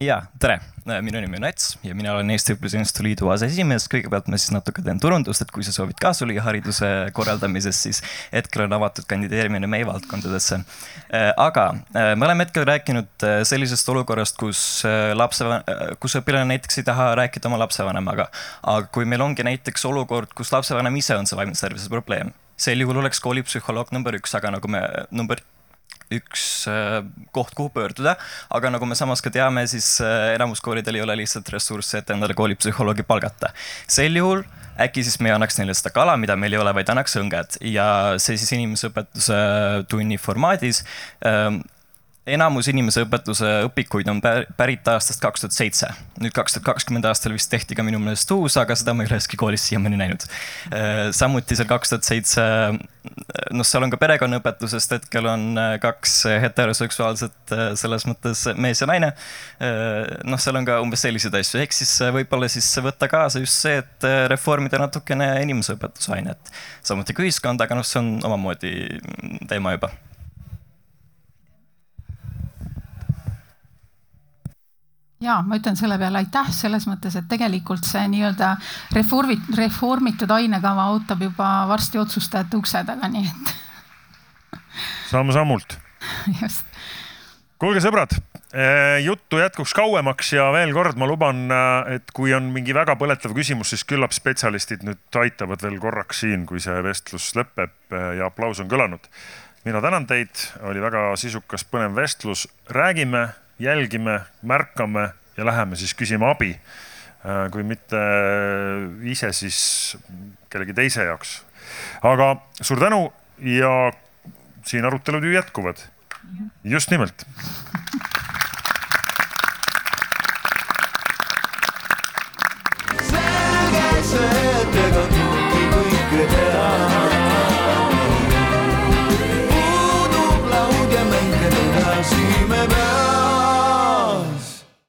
ja tere, minu nimi on Nats ja mina olen Eesti Õpilasenduste Liidu aseesimees. kõigepealt ma siis natuke teen turundust, et kui sa soovid kaasa lüüa hariduse korraldamises, siis hetkel on avatud kandideerimine meie valdkondadesse. Äh, aga äh, me oleme hetkel rääkinud äh, sellisest olukorrast, kus lapse, kus õpilane näiteks ei taha rääkida oma lapsevanemaga. aga kui meil ongi näiteks olukord, kus lapsevanem ise on see vaimse tervise probleem, sel juhul oleks koolipsühholoog number üks, aga nagu me number üks äh, koht, kuhu pöörduda. aga nagu me samas ka teame, siis äh, enamus koolidel ei ole lihtsalt ressursse, et endale koolipsühholoogi palgata. sel juhul äkki siis me ei annaks neile seda kala, mida meil ei ole, vaid annaks õnged ja see siis inimeseõpetuse tunni formaadis ähm, enamus inimeseõpetuse õpikuid on pärit aastast kaks tuhat seitse. nüüd kaks tuhat kakskümmend aastal vist tehti ka minu meelest uus, aga seda ma ei ole üheski koolis siiamaani näinud. Äh, samuti seal kaks tuhat seitse, noh, seal on ka perekonnaõpetusest, hetkel on äh, kaks heteroseksuaalset äh, selles mõttes mees ja naine. noh, seal on ka umbes selliseid asju, ehk siis võib-olla siis võtta kaasa just see, et reformida natukene inimeseõpetuse ainet. samuti ka ühiskonda, aga noh, see on omamoodi teema juba ja ma ütlen selle peale aitäh selles mõttes, et tegelikult see nii-öelda reformit-, reformitud ainekava ootab juba varsti otsustajate ukse taga, nii et. samm-sammult. just. kuulge, sõbrad, eh, juttu jätkuks kauemaks ja veel kord ma luban, eh, et kui on mingi väga põletav küsimus, siis küllap spetsialistid nüüd aitavad veel korraks siin, kui see vestlus lõpeb eh, ja aplaus on kõlanud. mina tänan teid, oli väga sisukas, põnev vestlus, räägime jälgime, märkame ja läheme siis küsime abi. Äh, kui mitte ise, siis kellegi teise jaoks. aga suur tänu ja siin arutelud ju jätkuvad. just nimelt.